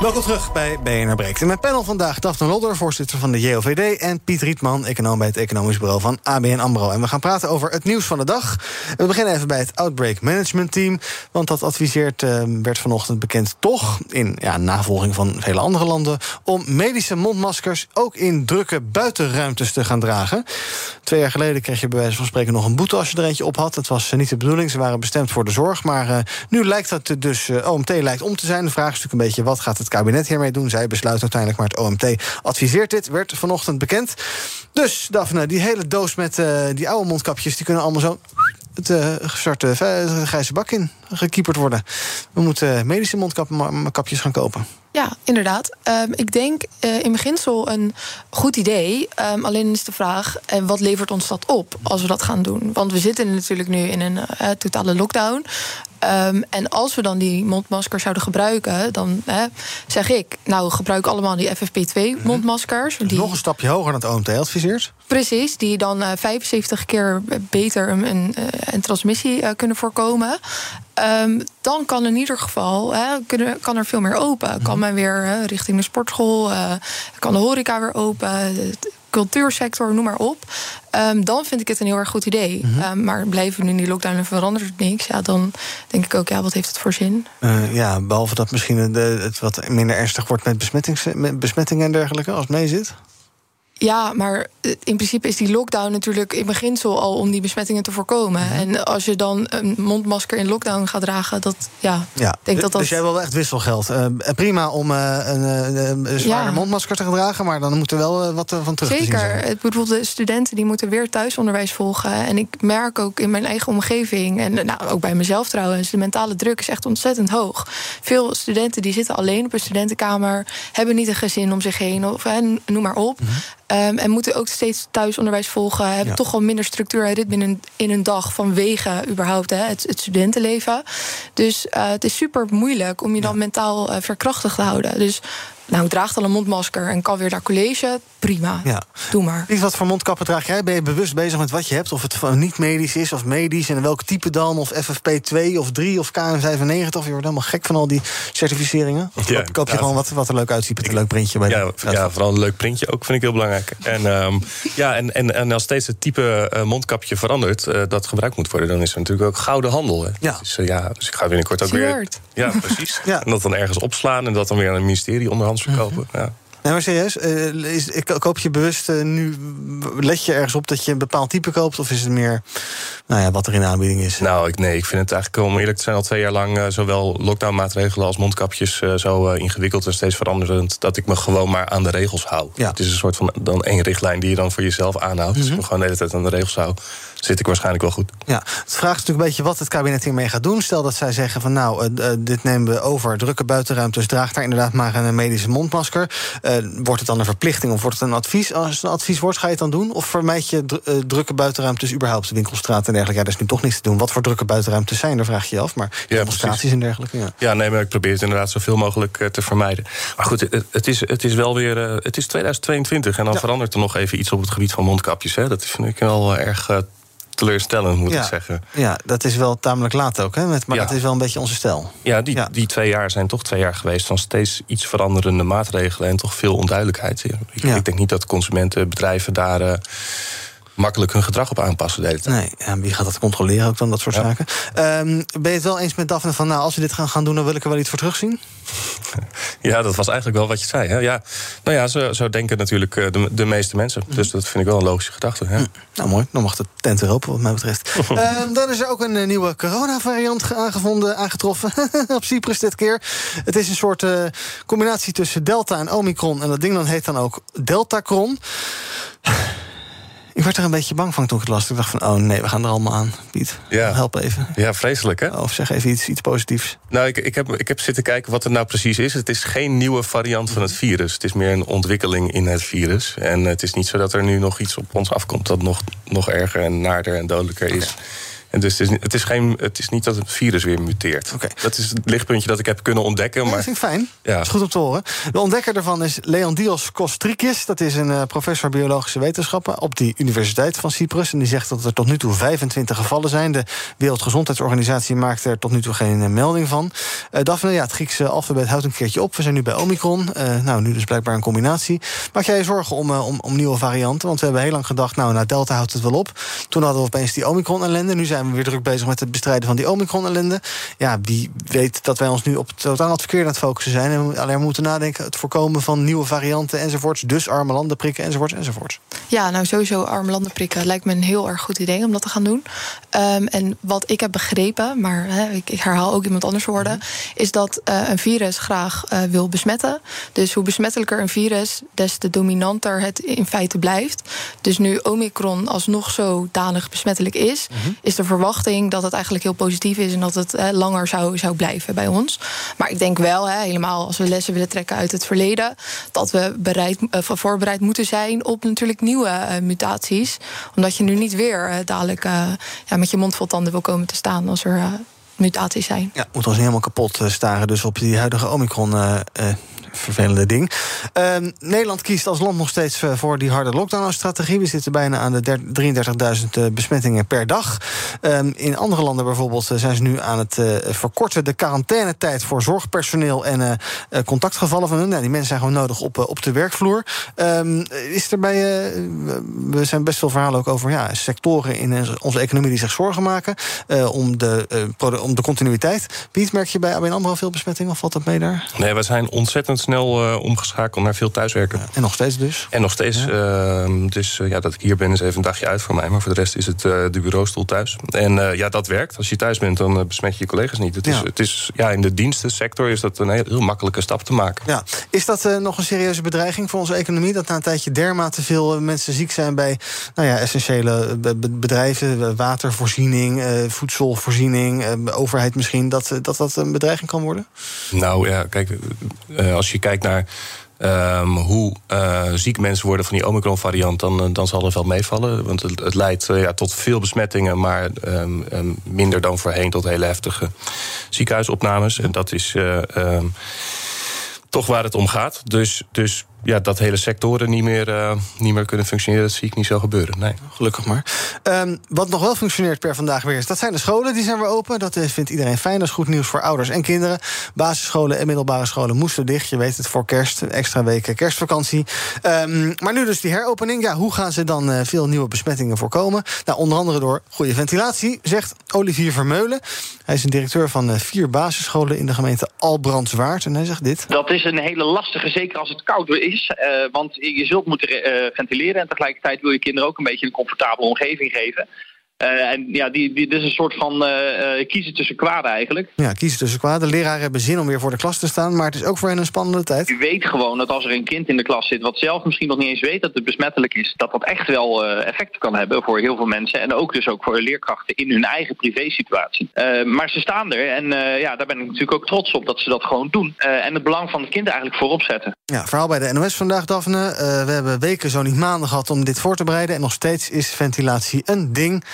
Welkom terug bij BNR Breekt. In mijn panel vandaag Daphne Lodder, voorzitter van de JOVD... en Piet Rietman, econoom bij het Economisch Bureau van ABN AMRO. En we gaan praten over het nieuws van de dag. We beginnen even bij het Outbreak Management Team... want dat adviseert, uh, werd vanochtend bekend toch... in ja, navolging van vele andere landen... om medische mondmaskers ook in drukke buitenruimtes te gaan dragen. Twee jaar geleden kreeg je bij wijze van spreken nog een boete... als je er eentje op had. Het was uh, niet de bedoeling, ze waren bestemd voor de zorg. Maar uh, nu lijkt dat dus, OMT lijkt om te zijn. De vraag is natuurlijk een beetje, wat gaat het kabinet hiermee doen. Zij besluit uiteindelijk, maar het OMT adviseert dit. Werd vanochtend bekend. Dus, Daphne, die hele doos met uh, die oude mondkapjes... die kunnen allemaal zo het uh, gestarte uh, grijze bak in gekieperd worden. We moeten medische mondkapjes gaan kopen. Ja, inderdaad. Um, ik denk in beginsel een goed idee. Um, alleen is de vraag, uh, wat levert ons dat op als we dat gaan doen? Want we zitten natuurlijk nu in een totale lockdown. Um, en als we dan die mondmaskers zouden gebruiken, dan zeg ik, nou gebruik allemaal die FFP2-mondmaskers. Die... Nog een stapje hoger dan het OMT adviseert. Precies, die dan 75 keer beter een, een, een transmissie kunnen voorkomen. Um, dan kan in ieder geval hè, kunnen, kan er veel meer open. Kan men weer hè, richting de sportschool, uh, kan de horeca weer open, cultuursector, noem maar op. Um, dan vind ik het een heel erg goed idee. Mm -hmm. um, maar blijven we nu in die lockdown en verandert het niks? Ja, dan denk ik ook, ja, wat heeft het voor zin? Uh, ja, behalve dat misschien de, het wat minder ernstig wordt met, met besmettingen en dergelijke, als het mee zit. Ja, maar in principe is die lockdown natuurlijk in beginsel al om die besmettingen te voorkomen. Ja. En als je dan een mondmasker in lockdown gaat dragen, dat ja, ja. denk dat dat. Dus jij wil wel echt wisselgeld. Uh, prima om uh, een, een zware ja. mondmasker te dragen, maar dan moet er wel wat van terug Zeker. te zien zijn. Bijvoorbeeld de studenten die moeten weer thuisonderwijs volgen. En ik merk ook in mijn eigen omgeving en nou, ook bij mezelf trouwens, de mentale druk is echt ontzettend hoog. Veel studenten die zitten alleen op een studentenkamer, hebben niet een gezin om zich heen, of noem maar op. Mm -hmm. Um, en moeten ook steeds thuisonderwijs volgen. Hebben ja. toch wel minder structuur en ritme in een, in een dag vanwege überhaupt hè, het, het, studentenleven. Dus uh, het is super moeilijk om je dan ja. mentaal uh, verkrachtigd te houden. Dus nou, draagt al een mondmasker en kan weer naar college, prima. Ja. Doe maar. Lies, wat voor mondkappen draag jij? Ben je bewust bezig met wat je hebt? Of het niet medisch is of medisch? En welke type dan? Of FFP2 of 3 of KN95? Je wordt helemaal gek van al die certificeringen. Of Ja, koop, koop je ja. gewoon wat, wat er leuk uitziet met een leuk printje bij de Ja, ja, vooral een leuk printje ook vind ik heel belangrijk. En, ehm, ja, en, en, en als steeds het type eh, mondkapje verandert eh, dat gebruikt moet worden, dan is er natuurlijk ook gouden handel. Hè? Ja. Dus, eh, ja, dus ik ga binnenkort ook weer. Ja, precies. Ja. En dat dan ergens opslaan en dat dan weer aan een ministerie verkopen. Ja. Nee, maar serieus, eh, is, ik- koop je bewust eh, nu... let je ergens op dat je een bepaald type koopt? Of is het meer nou ja, wat er in de aanbieding is? Nou, ik, nee, ik vind het eigenlijk, om eerlijk te zijn, al twee jaar lang... eh, zowel lockdownmaatregelen als mondkapjes zo ingewikkeld en steeds veranderend... dat ik me gewoon maar aan de regels hou. Ja. Het is een soort van dan één richtlijn die je dan voor jezelf aanhoudt. Dus Als ik me gewoon de hele tijd aan de regels hou, zit ik waarschijnlijk wel goed. Ja, het vraagt natuurlijk een beetje wat het kabinet hiermee gaat doen. Stel dat zij zeggen van nou, eh, eh, dit nemen we over, drukke buitenruimtes... draag daar inderdaad maar een medische mondmasker. Eh, wordt het dan een verplichting of wordt het een advies? Als het een advies wordt, ga je het dan doen? Of vermijd je dru- drukke buitenruimtes überhaupt, de winkelstraat en dergelijke? Ja, er is nu toch niks te doen. Wat voor drukke buitenruimtes zijn er, vraag je je af. Maar demonstraties en dergelijke, ja. Ja, nee, maar ik probeer het inderdaad zoveel mogelijk te vermijden. Maar goed, het, het, is, het is wel weer. het is 2022 en dan verandert er nog even iets op het gebied van mondkapjes. Hè. Dat vind ik wel erg teleurstellend, moet ja. ik zeggen. Ja, dat is wel tamelijk laat ook, hè? Met, maar Ja. dat is wel een beetje onze stijl. Ja die, die twee jaar zijn toch twee jaar geweest van steeds iets veranderende maatregelen en toch veel onduidelijkheid. Ik, ik denk niet dat consumenten, bedrijven daar eh, makkelijk hun gedrag op aanpassen de hele tijd. Nee, ja, wie gaat dat controleren ook dan, dat soort zaken? Ehm, ben je het wel eens met Daphne van, nou, als we dit gaan, gaan doen... dan wil ik er wel iets voor terugzien? Ja, dat was eigenlijk wel wat je zei. Hè? Ja, nou ja, zo, zo denken natuurlijk eh, de, de meeste mensen. Dus dat vind ik wel een logische gedachte. Ja. Nou, mooi. Dan mag de tent weer open, wat mij betreft. Ehm, dan is er ook een eh, nieuwe coronavariant ge- aangevonden, aangetroffen. op Cyprus dit keer. Het is een soort eh, combinatie tussen Delta en Omicron. En dat ding dan heet dan ook Deltacron. Ik werd er een beetje bang van toen ik het las. Ik dacht van, oh nee, we gaan er allemaal aan. Piet, Ja. help even. Ja, vreselijk hè? Of zeg even iets, iets positiefs. Nou, ik, ik, heb, ik heb zitten kijken wat het nou precies is. Het is geen nieuwe variant van het virus. Het is meer een ontwikkeling in het virus. En het is niet zo dat er nu nog iets op ons afkomt dat nog, nog erger en naarder en dodelijker is. En dus het is, het, is geen, het is niet dat het virus weer muteert. Dat is het lichtpuntje dat ik heb kunnen ontdekken. Ja, Maar dat vind ik fijn. Ja. Dat is goed om te horen. De ontdekker daarvan is Leondios Kostrikis. Dat is een eh, professor biologische wetenschappen op die Universiteit van Cyprus. En die zegt dat er tot nu toe 25 gevallen zijn. De Wereldgezondheidsorganisatie maakt er tot nu toe geen eh, melding van. Eh Daphne, ja, het Griekse alfabet houdt een keertje op. We zijn nu bij Omicron. Nou, nu dus blijkbaar een combinatie. Maak jij je zorgen om, om, om nieuwe varianten? Want we hebben heel lang gedacht, nou, na Delta houdt het wel op. Toen hadden we opeens die Omicron-ellende. Nu zijn we weer druk bezig met het bestrijden van die Omicron-ellende. Ja, wie weet dat wij ons nu op het totaal het verkeerde aan het focussen zijn. En alleen moeten nadenken, het voorkomen van nieuwe varianten enzovoorts. Dus arme landen prikken enzovoorts enzovoorts. Ja, nou sowieso arme landen prikken lijkt me een heel erg goed idee om dat te gaan doen. Ehm, en wat ik heb begrepen, maar ik, ik herhaal ook iemand anders woorden, is dat eh, een virus graag eh, wil besmetten. Dus hoe besmettelijker een virus, des te dominanter het in feite blijft. Dus nu Omicron alsnog zodanig besmettelijk is, is de verwachting dat het eigenlijk heel positief is en dat het eh, langer zou, zou blijven bij ons. Maar ik denk wel, hè, helemaal als we lessen willen trekken uit het verleden, dat we bereid, eh, voorbereid moeten zijn op natuurlijk nieuwe eh, mutaties. Omdat je nu niet weer eh, dadelijk eh, ja, met je mond vol tanden wil komen te staan als er mutaties zijn. Ja, moet ons niet helemaal kapot staren dus op die huidige Omicron. eh, vervelende ding. Ehm, Nederland kiest als land nog steeds eh, voor die harde lockdown-strategie. We zitten bijna aan de der- 33.000 eh, besmettingen per dag. Ehm, in andere landen bijvoorbeeld eh, zijn ze nu aan het verkorten... de quarantainetijd voor zorgpersoneel en contactgevallen van hun. Nou, die mensen zijn gewoon nodig op, op de werkvloer. Ehm, is er bij, we- zijn best veel verhalen ook over ja, sectoren in onze economie... die zich zorgen maken om, de, om de continuïteit. Piet, merk je bij ABN AMRO veel besmettingen? Of valt dat mee daar? Nee, we zijn ontzettend snel eh, omgeschakeld naar veel thuiswerken. En nog steeds dus? En nog steeds. ehm, dus eh, ja, dat ik hier ben is even een dagje uit voor mij. Maar voor de rest is het eh, de bureaustoel thuis. En ja, dat werkt. Als je thuis bent, dan besmet je je collega's niet. Het is, Ja. het is, ja, in de dienstensector is dat een heel, heel makkelijke stap te maken. Ja. Is dat nog een serieuze bedreiging voor onze economie? Dat na een tijdje dermate veel mensen ziek zijn bij nou ja, essentiële be- be- bedrijven, watervoorziening, voedselvoorziening, overheid misschien, dat, dat dat een bedreiging kan worden? Nou ja, kijk, eh, als je kijkt naar ehm, hoe eh, ziek mensen worden van die Omicron-variant, dan, eh, dan zal het wel meevallen. Want het, het leidt eh, ja, tot veel besmettingen, maar ehm, ehm, minder dan voorheen tot hele heftige ziekenhuisopnames. En dat is. toch waar het om gaat. Dus, dus ja, dat hele sectoren niet meer, uh, niet meer kunnen functioneren, dat zie ik niet zo gebeuren. Nee. Gelukkig maar. Um, wat nog wel functioneert per vandaag weer is, dat zijn de scholen, die zijn weer open. Dat vindt iedereen fijn. Dat is goed nieuws voor ouders en kinderen. Basisscholen en middelbare scholen moesten dicht. Je weet het voor kerst, extra weken kerstvakantie. Um, maar nu dus die heropening. Ja, hoe gaan ze dan uh, veel nieuwe besmettingen voorkomen? Nou, onder andere door goede ventilatie, zegt Olivier Vermeulen. Hij is een directeur van vier basisscholen in de gemeente Albrandswaard. En hij zegt dit. Dat is een hele lastige, zeker als het koud is. Uh, want je zult moeten uh, ventileren en tegelijkertijd wil je kinderen ook een beetje een comfortabele omgeving geven. Uh, en ja, die, die, dit is een soort van uh, kiezen tussen kwaden eigenlijk. Ja, kiezen tussen kwaden. De leraren hebben zin om weer voor de klas te staan, maar het is ook voor hen een spannende tijd. Je weet gewoon dat als er een kind in de klas zit, wat zelf misschien nog niet eens weet dat het besmettelijk is, dat dat echt wel effecten kan hebben voor heel veel mensen. En ook dus ook voor leerkrachten in hun eigen privésituatie. maar ze staan er en ja, daar ben ik natuurlijk ook trots op dat ze dat gewoon doen. en het belang van het kind eigenlijk voorop zetten. Ja, verhaal bij de NOS vandaag, Daphne. we hebben weken, zo niet maanden gehad om dit voor te bereiden. En nog steeds is ventilatie een ding.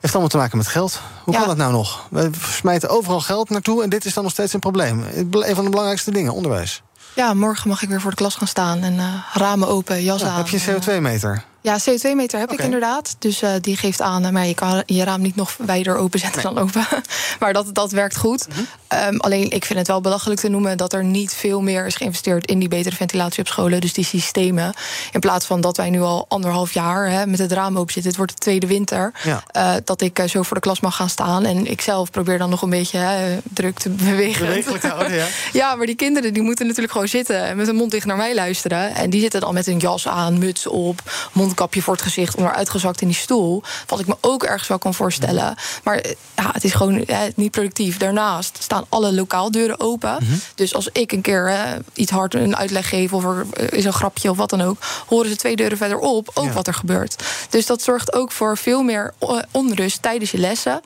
Heeft allemaal te maken met geld. Hoe ja. kan dat nou nog? We smijten overal geld naartoe en dit is dan nog steeds een probleem. Een van de belangrijkste dingen, onderwijs. Ja, morgen mag ik weer voor de klas gaan staan en uh, ramen open, jas ja, aan. Heb je een CO2-meter? Ja, CO2-meter heb okay. ik inderdaad. Dus uh, die geeft aan, maar je kan je raam niet nog wijder openzetten nee. dan open. maar dat, dat werkt goed. Mm -hmm. um, alleen, ik vind het wel belachelijk te noemen... dat er niet veel meer is geïnvesteerd in die betere ventilatie op scholen. Dus die systemen. In plaats van dat wij nu al anderhalf jaar hè, met het raam open zitten. Het wordt de tweede winter. Ja. Uh, dat ik uh, zo voor de klas mag gaan staan. En ik zelf probeer dan nog een beetje hè, druk te bewegen. Bewegelijk houden, ja. ja, maar die kinderen die moeten natuurlijk gewoon zitten... en met hun mond dicht naar mij luisteren. En die zitten dan met hun jas aan, muts op... mondkapje voor het gezicht, onder uitgezakt in die stoel. Wat ik me ook ergens wel kan voorstellen. Maar ja, het is gewoon eh, niet productief. Daarnaast staan alle lokaaldeuren open. Mm -hmm. Dus als ik een keer eh, iets hard een uitleg geef... of er is een grapje of wat dan ook... horen ze twee deuren verderop ook ja. wat er gebeurt. Dus dat zorgt ook voor veel meer onrust tijdens je lessen.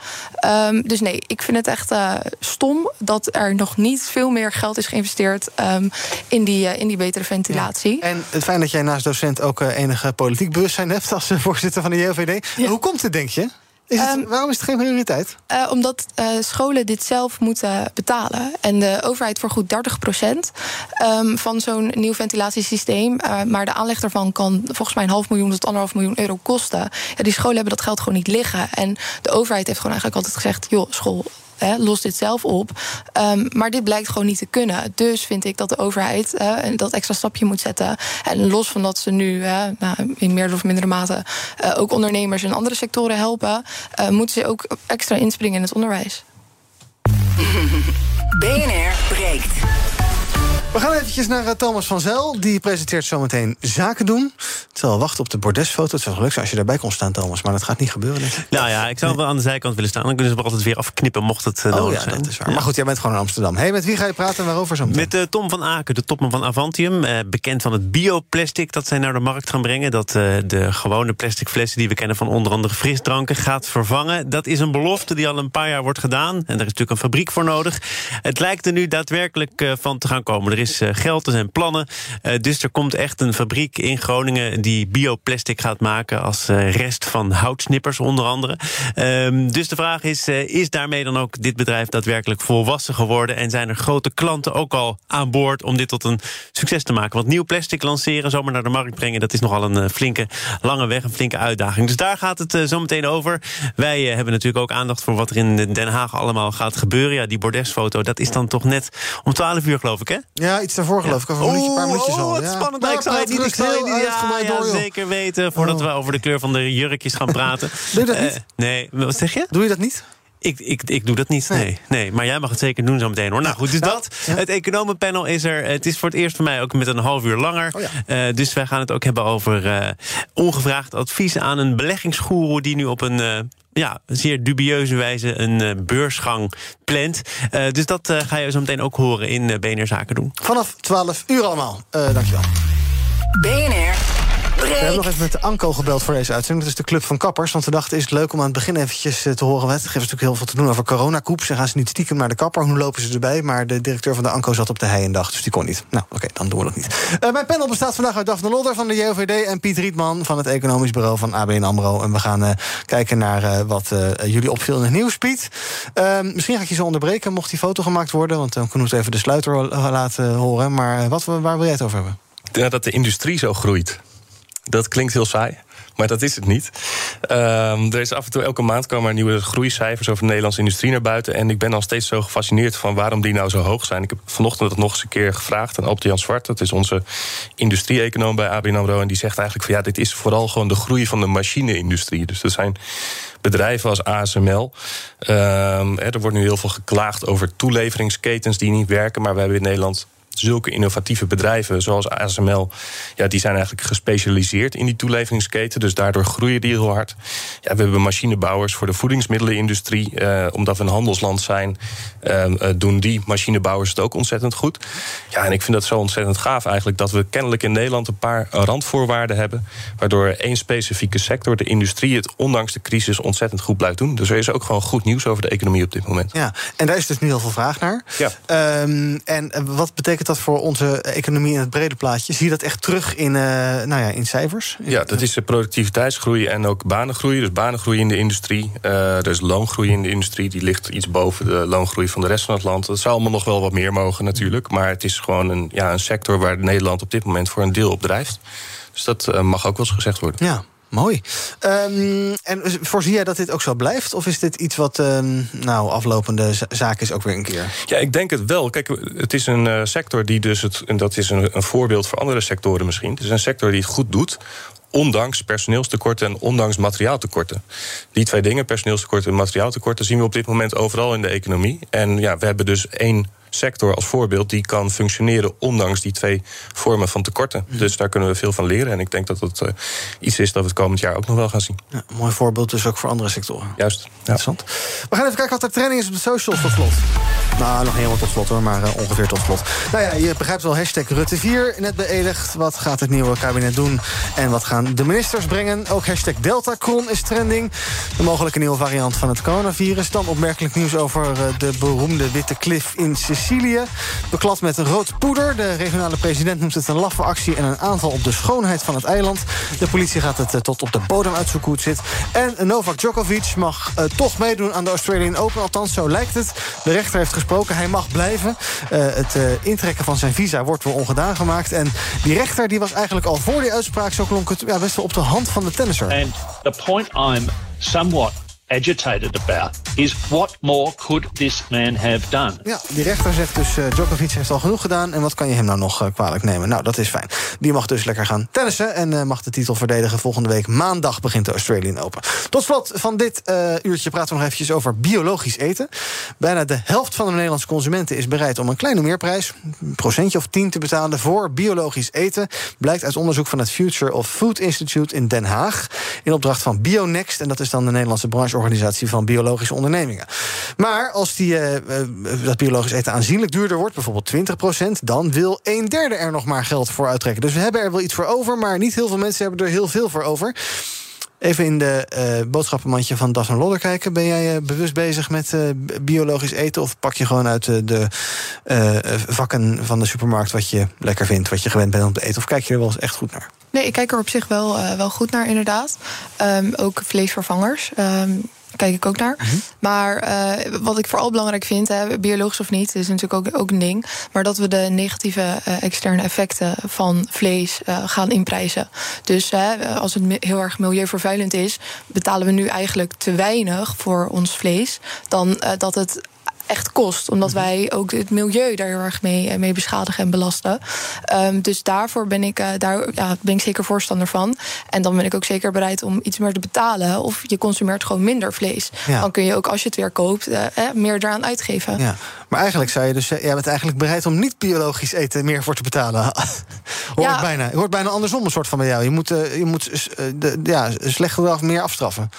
Um, dus nee, ik vind het echt uh, stom... dat er nog niet veel meer geld is geïnvesteerd... Um, in, die, uh, in die betere ventilatie. Ja. En het fijn dat jij naast docent ook uh, enige politiek bewustzijn hebt als voorzitter van de JOVD. Ja. Hoe komt het, denk je? Is het, um, waarom is het geen prioriteit? Uh, omdat uh, scholen dit zelf moeten betalen. En de overheid vergoedt 30 procent um, van zo'n nieuw ventilatiesysteem. Uh, maar de aanleg daarvan kan volgens mij een half miljoen tot anderhalf miljoen euro kosten. Ja, die scholen hebben dat geld gewoon niet liggen. En de overheid heeft gewoon eigenlijk altijd gezegd: joh, school, He, los dit zelf op. Um, maar dit blijkt gewoon niet te kunnen. Dus vind ik dat de overheid dat extra stapje moet zetten. En los van dat ze nu nou, in meer of mindere mate uh, ook ondernemers in andere sectoren helpen, uh, moeten ze ook extra inspringen in het onderwijs. BNR breekt. We gaan eventjes naar uh, Thomas van Zel. Die presenteert zometeen Zaken doen. Zal wachten op de bordesfoto. Het zou leuk zijn als je daarbij kon staan, Thomas. Maar dat gaat niet gebeuren. Nou ja, ik zou wel aan de zijkant willen staan. Dan kunnen ze er altijd weer afknippen mocht het uh, oh, nodig ja, zijn. Dat is waar. Ja. Maar goed, jij bent gewoon in Amsterdam. Hey, met wie ga je praten en waarover zo Met uh, Tom van Aken, de topman van Avantium. Uh, bekend van het bioplastic dat zij naar de markt gaan brengen. Dat de gewone plastic flessen die we kennen van onder andere frisdranken gaat vervangen. Dat is een belofte die al een paar jaar wordt gedaan. En daar is natuurlijk een fabriek voor nodig. Het lijkt er nu daadwerkelijk van te gaan komen. Er is geld, er zijn plannen. Uh, dus er komt echt een fabriek in Groningen die bioplastic gaat maken als uh, rest van houtsnippers onder andere. Um, dus de vraag is, is daarmee dan ook dit bedrijf daadwerkelijk volwassen geworden? En zijn er grote klanten ook al aan boord om dit tot een succes te maken? Want nieuw plastic lanceren, zomaar naar de markt brengen, dat is nogal een flinke, lange weg, een flinke uitdaging. Dus daar gaat het zo meteen over. Wij hebben natuurlijk ook aandacht voor wat er in Den Haag allemaal gaat gebeuren. Ja, die bordesfoto, dat is dan toch net om 12 uur geloof ik, hè? Ja, iets daarvoor geloof ik. Over een minuutje, paar minuutjes al. Oh, wat ja. spannend. Nou, ik zal het niet, ik zal het niet ja, ja, door, zeker weten... voordat oh. we over de kleur van de jurkjes gaan praten. Doe je dat niet? Uh, nee, wat zeg je? Doe je dat niet? Ik, ik, ik doe dat niet, nee. nee. Maar jij mag het zeker doen zo meteen hoor. Nou goed, dus dat. Ja. Het economenpanel is er. Het is voor het eerst voor mij ook met een half uur langer. Oh ja. uh, dus wij gaan het ook hebben over uh, ongevraagd advies aan een beleggingsgoeroe... die nu op een uh, ja, zeer dubieuze wijze een uh, beursgang plant. Uh, dus dat uh, ga je zo meteen ook horen in uh, BNR Zaken doen. Vanaf 12 uur allemaal. dankjewel. BNR We hebben nog even met de ANCO gebeld voor deze uitzending. Dat is de Club van Kappers. Want we dachten, is het leuk om aan het begin eventjes eh, te horen... Het geeft natuurlijk heel veel te doen over coronakoep. Ze gaan ze niet stiekem naar de kapper. Hoe lopen ze erbij? Maar de directeur van de ANCO zat op de hei en dag, dus die kon niet. Nou, oké, dan doen we dat niet. Uh, mijn panel bestaat vandaag uit Daphne Lodder van de JOVD... en Piet Rietman van het Economisch Bureau van ABN AMRO. En we gaan uh, kijken naar wat jullie opviel in het nieuws, Piet. Ehm, misschien ga ik je zo onderbreken, mocht die foto gemaakt worden... want dan kunnen we even de sluiter laten horen. Maar wat, waar wil jij het over hebben? Ja, dat de industrie zo groeit. Dat klinkt heel saai. Maar dat is het niet. Um, er is af en toe elke maand komen er nieuwe groeicijfers over de Nederlandse industrie naar buiten. En ik ben al steeds zo gefascineerd van waarom die nou zo hoog zijn. Ik heb vanochtend dat nog eens een keer gevraagd aan Optian Zwart. Dat is onze industrie-econoom bij ABN AMRO. En die zegt eigenlijk van ja, dit is vooral gewoon de groei van de machine-industrie. Dus er zijn bedrijven als ASML. Um, er wordt nu heel veel geklaagd over toeleveringsketens die niet werken. Maar we hebben in Nederland zulke innovatieve bedrijven zoals ASML, ja, die zijn eigenlijk gespecialiseerd in die toeleveringsketen. Dus daardoor groeien die heel hard. Ja, we hebben machinebouwers voor de voedingsmiddelenindustrie. Eh, omdat we een handelsland zijn, eh, eh, doen die machinebouwers het ook ontzettend goed. Ja, en ik vind dat zo ontzettend gaaf eigenlijk dat we kennelijk in Nederland een paar randvoorwaarden hebben. Waardoor één specifieke sector, de industrie, het ondanks de crisis ontzettend goed blijft doen. Dus er is ook gewoon goed nieuws over de economie op dit moment. Ja, en daar is dus nu heel veel vraag naar. Ja. Um, en wat betekent dat voor onze economie in het brede plaatje? Zie je dat echt terug in, uh, nou ja, in cijfers? Ja, dat is de productiviteitsgroei en ook banengroei. Dus banengroei in de industrie. Uh, er is loongroei in de industrie. Die ligt iets boven de loongroei van de rest van het land. Dat zou allemaal nog wel wat meer mogen natuurlijk. Maar het is gewoon een, ja, een sector waar Nederland op dit moment voor een deel op drijft. Dus dat uh, mag ook wel eens gezegd worden. Ja. Mooi. Um, en voorzie jij dat dit ook zo blijft? Of is dit iets wat um, nou, aflopende zaak is ook weer een keer? Ja, ik denk het wel. Kijk, het is een uh, sector die dus... Het, en dat is een, een voorbeeld voor andere sectoren misschien. Het is een sector die het goed doet ondanks personeelstekorten en ondanks materiaaltekorten. Die twee dingen, personeelstekorten en materiaaltekorten, zien we op dit moment overal in de economie. En ja, we hebben dus één sector als voorbeeld die kan functioneren ondanks die twee vormen van tekorten. Mhm. Dus daar kunnen we veel van leren. En ik denk dat dat uh, iets is dat we het komend jaar ook nog wel gaan zien. Ja, mooi voorbeeld dus ook voor andere sectoren. Juist. Ja. Interessant. We gaan even kijken wat er training is op de socials tot slot. Nou, nog niet helemaal tot slot hoor, maar uh, ongeveer tot slot. Nou ja, je begrijpt wel, hashtag Rutte 4, net beëdigd. Wat gaat het nieuwe kabinet doen en wat gaan de ministers brengen? Ook hashtag Deltacron is trending. De mogelijke nieuwe variant van het coronavirus. Dan opmerkelijk nieuws over uh, de beroemde witte klif in Sicilië. Beklad met rood poeder. De regionale president noemt het een laffe actie... en een aanval op de schoonheid van het eiland. De politie gaat het uh, tot op de bodem uitzoeken hoe het zit. En Novak Djokovic mag uh, toch meedoen aan de Australian Open. Althans, zo lijkt het. De rechter heeft gesproken, hij mag blijven. Uh, het intrekken van zijn visa wordt weer ongedaan gemaakt. En die rechter die was eigenlijk al voor die uitspraak... zo klonk het ja, best wel op de hand van de tennisser. And the point I'm somewhat agitated about is what more could this man have done? Ja, die rechter zegt dus uh, Djokovic heeft al genoeg gedaan en wat kan je hem nou nog uh, kwalijk nemen? Nou, dat is fijn. Die mag dus lekker gaan tennissen en uh, mag de titel verdedigen. Volgende week maandag begint de Australian Open. Tot slot van dit uurtje praten we nog eventjes over biologisch eten. Bijna de helft van de Nederlandse consumenten is bereid om een kleine meerprijs, een procentje of tien te betalen voor biologisch eten. Blijkt uit onderzoek van het Future of Food Institute in Den Haag. In opdracht van Bionext en dat is dan de Nederlandse branche organisatie van biologische ondernemingen. Maar als die, uh, uh, dat biologisch eten aanzienlijk duurder wordt, bijvoorbeeld 20%, dan wil een derde er nog maar geld voor uittrekken. Dus we hebben er wel iets voor over, maar niet heel veel mensen hebben er heel veel voor over. Even in de uh, boodschappenmandje van Daphne Lodder kijken. Ben jij bewust bezig met biologisch eten? Of pak je gewoon uit de vakken van de supermarkt wat je lekker vindt, wat je gewend bent om te eten? Of kijk je er wel eens echt goed naar? Nee, ik kijk er op zich wel, uh, wel goed naar, inderdaad. Um, ook vleesvervangers. Um, kijk ik ook naar. Mm -hmm. Maar uh, wat ik vooral belangrijk vind, hè, biologisch of niet, is natuurlijk ook, ook een ding. Maar dat we de negatieve uh, externe effecten van vlees uh, gaan inprijzen. Dus als het heel erg milieuvervuilend is, betalen we nu eigenlijk te weinig voor ons vlees. Dan dat het echt kost. Omdat wij ook het milieu daar heel erg mee, mee beschadigen en belasten. Um, dus daarvoor ben ik, uh, daar, ja, ben ik zeker voorstander van. En dan ben ik ook zeker bereid om iets meer te betalen. Of je consumeert gewoon minder vlees. Ja. Dan kun je ook als je het weer koopt, uh, eh, meer eraan uitgeven. Ja. Maar eigenlijk zou je dus, jij bent eigenlijk bereid om niet biologisch eten meer voor te betalen. hoort, ja. bijna, hoort bijna andersom een soort van bij jou. Je moet, uh, je moet de, ja, slecht gedrag meer afstraffen.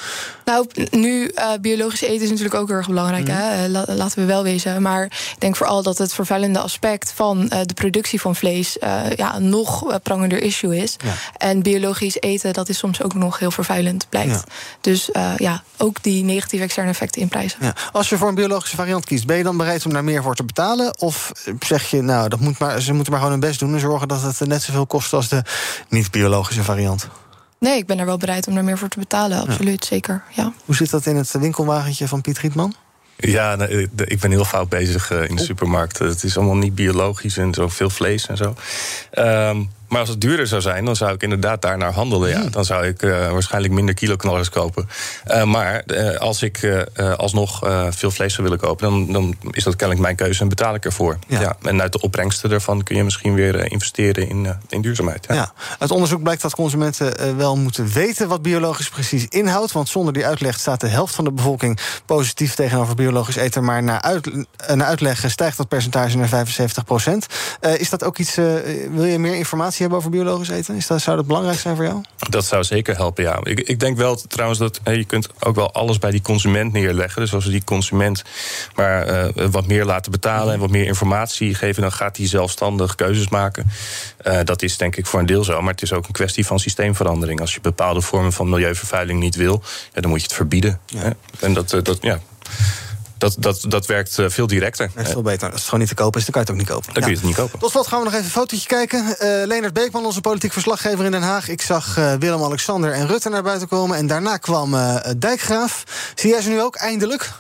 Nou, nu biologisch eten is natuurlijk ook heel erg belangrijk. Mm. Hè? Laten laten we wel wezen. Maar ik denk vooral dat het vervuilende aspect van eh, de productie van vlees eh, ja, een nog eh, prangender issue is. Ja. En biologisch eten, dat is soms ook nog heel vervuilend, blijkt. Ja. Dus ja, ook die negatieve externe effecten inprijzen. Ja. Als je voor een biologische variant kiest, ben je dan bereid om daar meer voor te betalen? Of zeg je, nou, dat moet maar, ze moeten maar gewoon hun best doen en zorgen dat het net zoveel kost als de niet-biologische variant? Nee, ik ben er wel bereid om daar meer voor te betalen, absoluut, zeker. Ja. Hoe zit dat in het winkelwagentje van Piet Rietman? Ja, de- ik ben heel fout bezig eh, in de supermarkt. Het is allemaal niet biologisch en zo veel vlees en zo. Ehm, maar als het duurder zou zijn, dan zou ik inderdaad daar naar handelen. Ja. Dan zou ik eh, waarschijnlijk minder kiloknallers kopen. Eh, maar eh, als ik alsnog veel vlees zou willen kopen, dan, dan is dat kennelijk mijn keuze en betaal ik ervoor. Ja. En uit de opbrengsten daarvan kun je misschien weer investeren in, in duurzaamheid. Ja. Ja. Uit onderzoek blijkt dat consumenten wel moeten weten wat biologisch precies inhoudt. Want zonder die uitleg staat de helft van de bevolking positief tegenover biologisch eten. Maar na, uit, na uitleg stijgt dat percentage naar 75 procent. is dat ook iets. wil je meer informatie hebben over biologisch eten? Is dat, zou dat belangrijk zijn voor jou? Dat zou zeker helpen, ja. Ik, ik denk wel trouwens dat je kunt ook wel alles bij die consument neerleggen. Dus als we die consument maar eh, wat meer laten betalen en wat meer informatie geven, dan gaat hij zelfstandig keuzes maken. Eh, dat is denk ik voor een deel zo, maar het is ook een kwestie van systeemverandering. Als je bepaalde vormen van milieuvervuiling niet wil, ja, dan moet je het verbieden. Hè? En dat, eh, dat, ja, dat, dat, dat werkt eh, veel directer. Veel beter. Als het gewoon niet te kopen is, dan kan je het ook niet kopen. Dan kun je het niet kopen. Tot slot gaan we nog even een fotootje kijken. Eh Leonard Beekman, onze politiek verslaggever in Den Haag. Ik zag eh, Willem-Alexander en Rutte naar buiten komen. En daarna kwam eh, Dijkgraaf. Zie jij ze nu ook, eindelijk?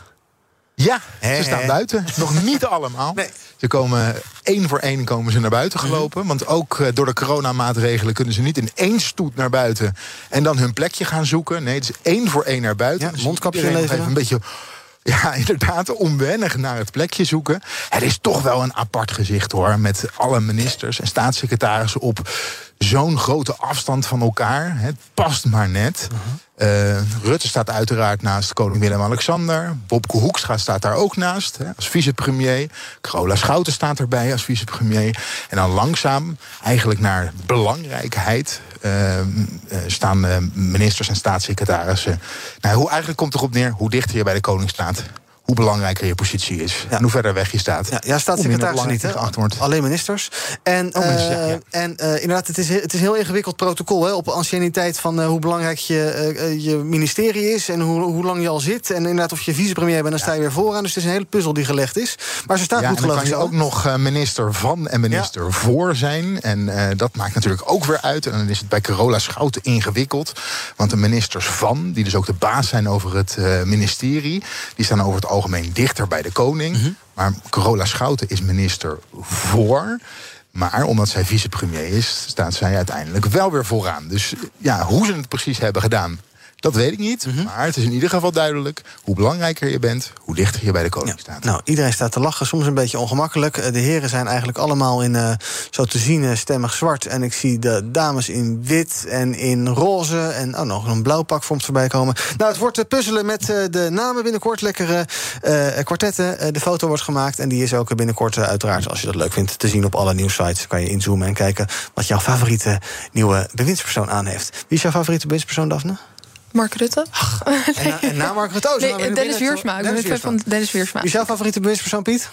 Ja, ze staan buiten. Nog niet allemaal. Ze komen één voor één komen ze naar buiten Mhm. gelopen. Want ook door de coronamaatregelen kunnen ze niet in één stoet naar buiten en dan hun plekje gaan zoeken. Nee, het is één voor één naar buiten. Dus mondkapje leveren. een beetje. Ja, inderdaad, onwennig naar het plekje zoeken. Het is toch wel een apart gezicht hoor. Met alle ministers en staatssecretarissen op zo'n grote afstand van elkaar. Het past maar net. Eh, Rutte staat uiteraard naast koning Willem-Alexander. Bobke Hoekstra staat daar ook naast hè, als vicepremier. Carola Schouten staat erbij als vicepremier. En dan langzaam, eigenlijk naar belangrijkheid... eh, eh, staan ministers en staatssecretarissen. Nou, hoe, eigenlijk komt het erop neer hoe dichter je bij de koning staat... hoe belangrijker je positie is. En hoe verder weg je staat. Ja, ja staatssecretarissen niet, hè? Alleen ministers. En, Oh, eh, ja. en eh, inderdaad, het is, het is een heel ingewikkeld protocol... Hè, op anciëniteit van eh, hoe belangrijk je, je ministerie is... en hoe, hoe lang je al zit. En inderdaad, of je vicepremier bent, dan sta je weer vooraan. Dus het is een hele puzzel die gelegd is. Maar ze staat Ja, goed, en dan geloof kan ik je ook nog minister van en minister voor zijn. En dat maakt natuurlijk ook weer uit. En dan is het bij Carola Schouten ingewikkeld. Want de ministers van, die dus ook de baas zijn over het ministerie... die staan over het algemeen dichter bij de koning. Mhm. Maar Carola Schouten is minister voor... Maar omdat zij vicepremier is, staat zij uiteindelijk wel weer vooraan. Dus ja, hoe ze het precies hebben gedaan, dat weet ik niet. Mhm. Maar het is in ieder geval duidelijk... hoe belangrijker je bent, hoe dichter je bij de koning staat. Nou, iedereen staat te lachen, soms een beetje ongemakkelijk. Eh, De heren zijn eigenlijk allemaal in, eh, zo te zien, eh, stemmig zwart. En ik zie de dames in wit en in roze. En oh, nog een blauw pak voor ons voorbij komen. Nou, het wordt puzzelen met de namen binnenkort. Lekkere kwartetten. De foto wordt gemaakt. En die is ook binnenkort, uiteraard, als je dat leuk vindt, te zien op alle nieuwsites. Kan je inzoomen en kijken wat jouw favoriete nieuwe bewindspersoon aan heeft. Wie is jouw favoriete bewindspersoon, Daphne? Mark Rutte? En na, en na Mark Rutte? Oh, Nee, Dennis. Wiersma. Ik ben Dennis een fan van. Dennis Wiersma. Wie is jouw favoriete bewindspersoon, Piet?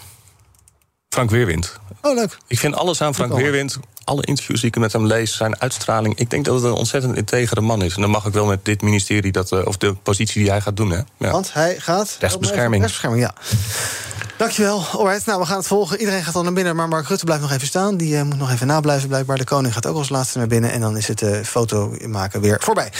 Frank Weerwind. Oh, leuk. Ik vind alles aan Frank. Weerwind, alle interviews die ik met hem lees, zijn uitstraling. Ik denk dat het een ontzettend integere man is. En dan mag ik wel met dit ministerie, dat, eh, of de positie die hij gaat doen. Hè? Ja. Want hij gaat... Rechtsbescherming. Rechtsbescherming, ja. Dankjewel. Alright, nou, we gaan het volgen. Iedereen gaat al naar binnen, maar Mark Rutte blijft nog even staan. Die eh, moet nog even nablijven, blijkbaar. De koning gaat ook als laatste naar binnen. En dan is het eh, foto maken weer voorbij.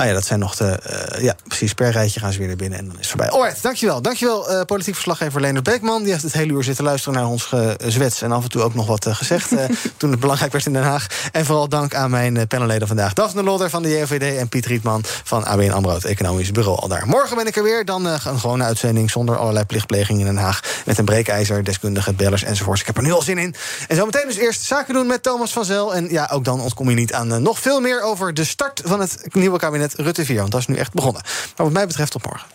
Ah ja, dat zijn nog de... eh, ja, precies, per rijtje gaan ze weer naar binnen en dan is het voorbij. Alright, dankjewel. Dankjewel, eh politiek verslaggever Leonard Beekman. Die heeft het hele uur zitten luisteren naar ons gezwets... en af en toe ook nog wat eh, gezegd toen het belangrijk werd in Den Haag. En vooral dank aan mijn panelleden vandaag. Daphne Lodder van de JOVD en Piet Rietman van ABN AMRO... het economisch bureau al daar. Morgen ben ik er weer. Dan een gewone uitzending zonder allerlei plichtpleging in Den Haag... met een breekijzer, deskundige bellers enzovoorts. Ik heb er nu al zin in. En zometeen dus eerst zaken doen met Thomas van Zel. En ja, ook dan ontkom je niet aan nog veel meer... over de start van het nieuwe kabinet Rutte 4. Want dat is nu echt begonnen. Maar wat mij betreft tot morgen.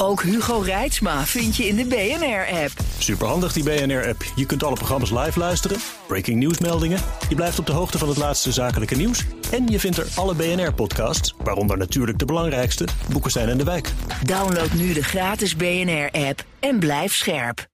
Ook Hugo Reitsma vind je in de BNR-app. Superhandig die BNR-app. Je kunt alle programma's live luisteren, breaking nieuwsmeldingen. Je blijft op de hoogte van het laatste zakelijke nieuws. En je vindt er alle BNR-podcasts, waaronder natuurlijk de belangrijkste, Boeken zijn in de wijk. Download nu de gratis BNR-app en blijf scherp.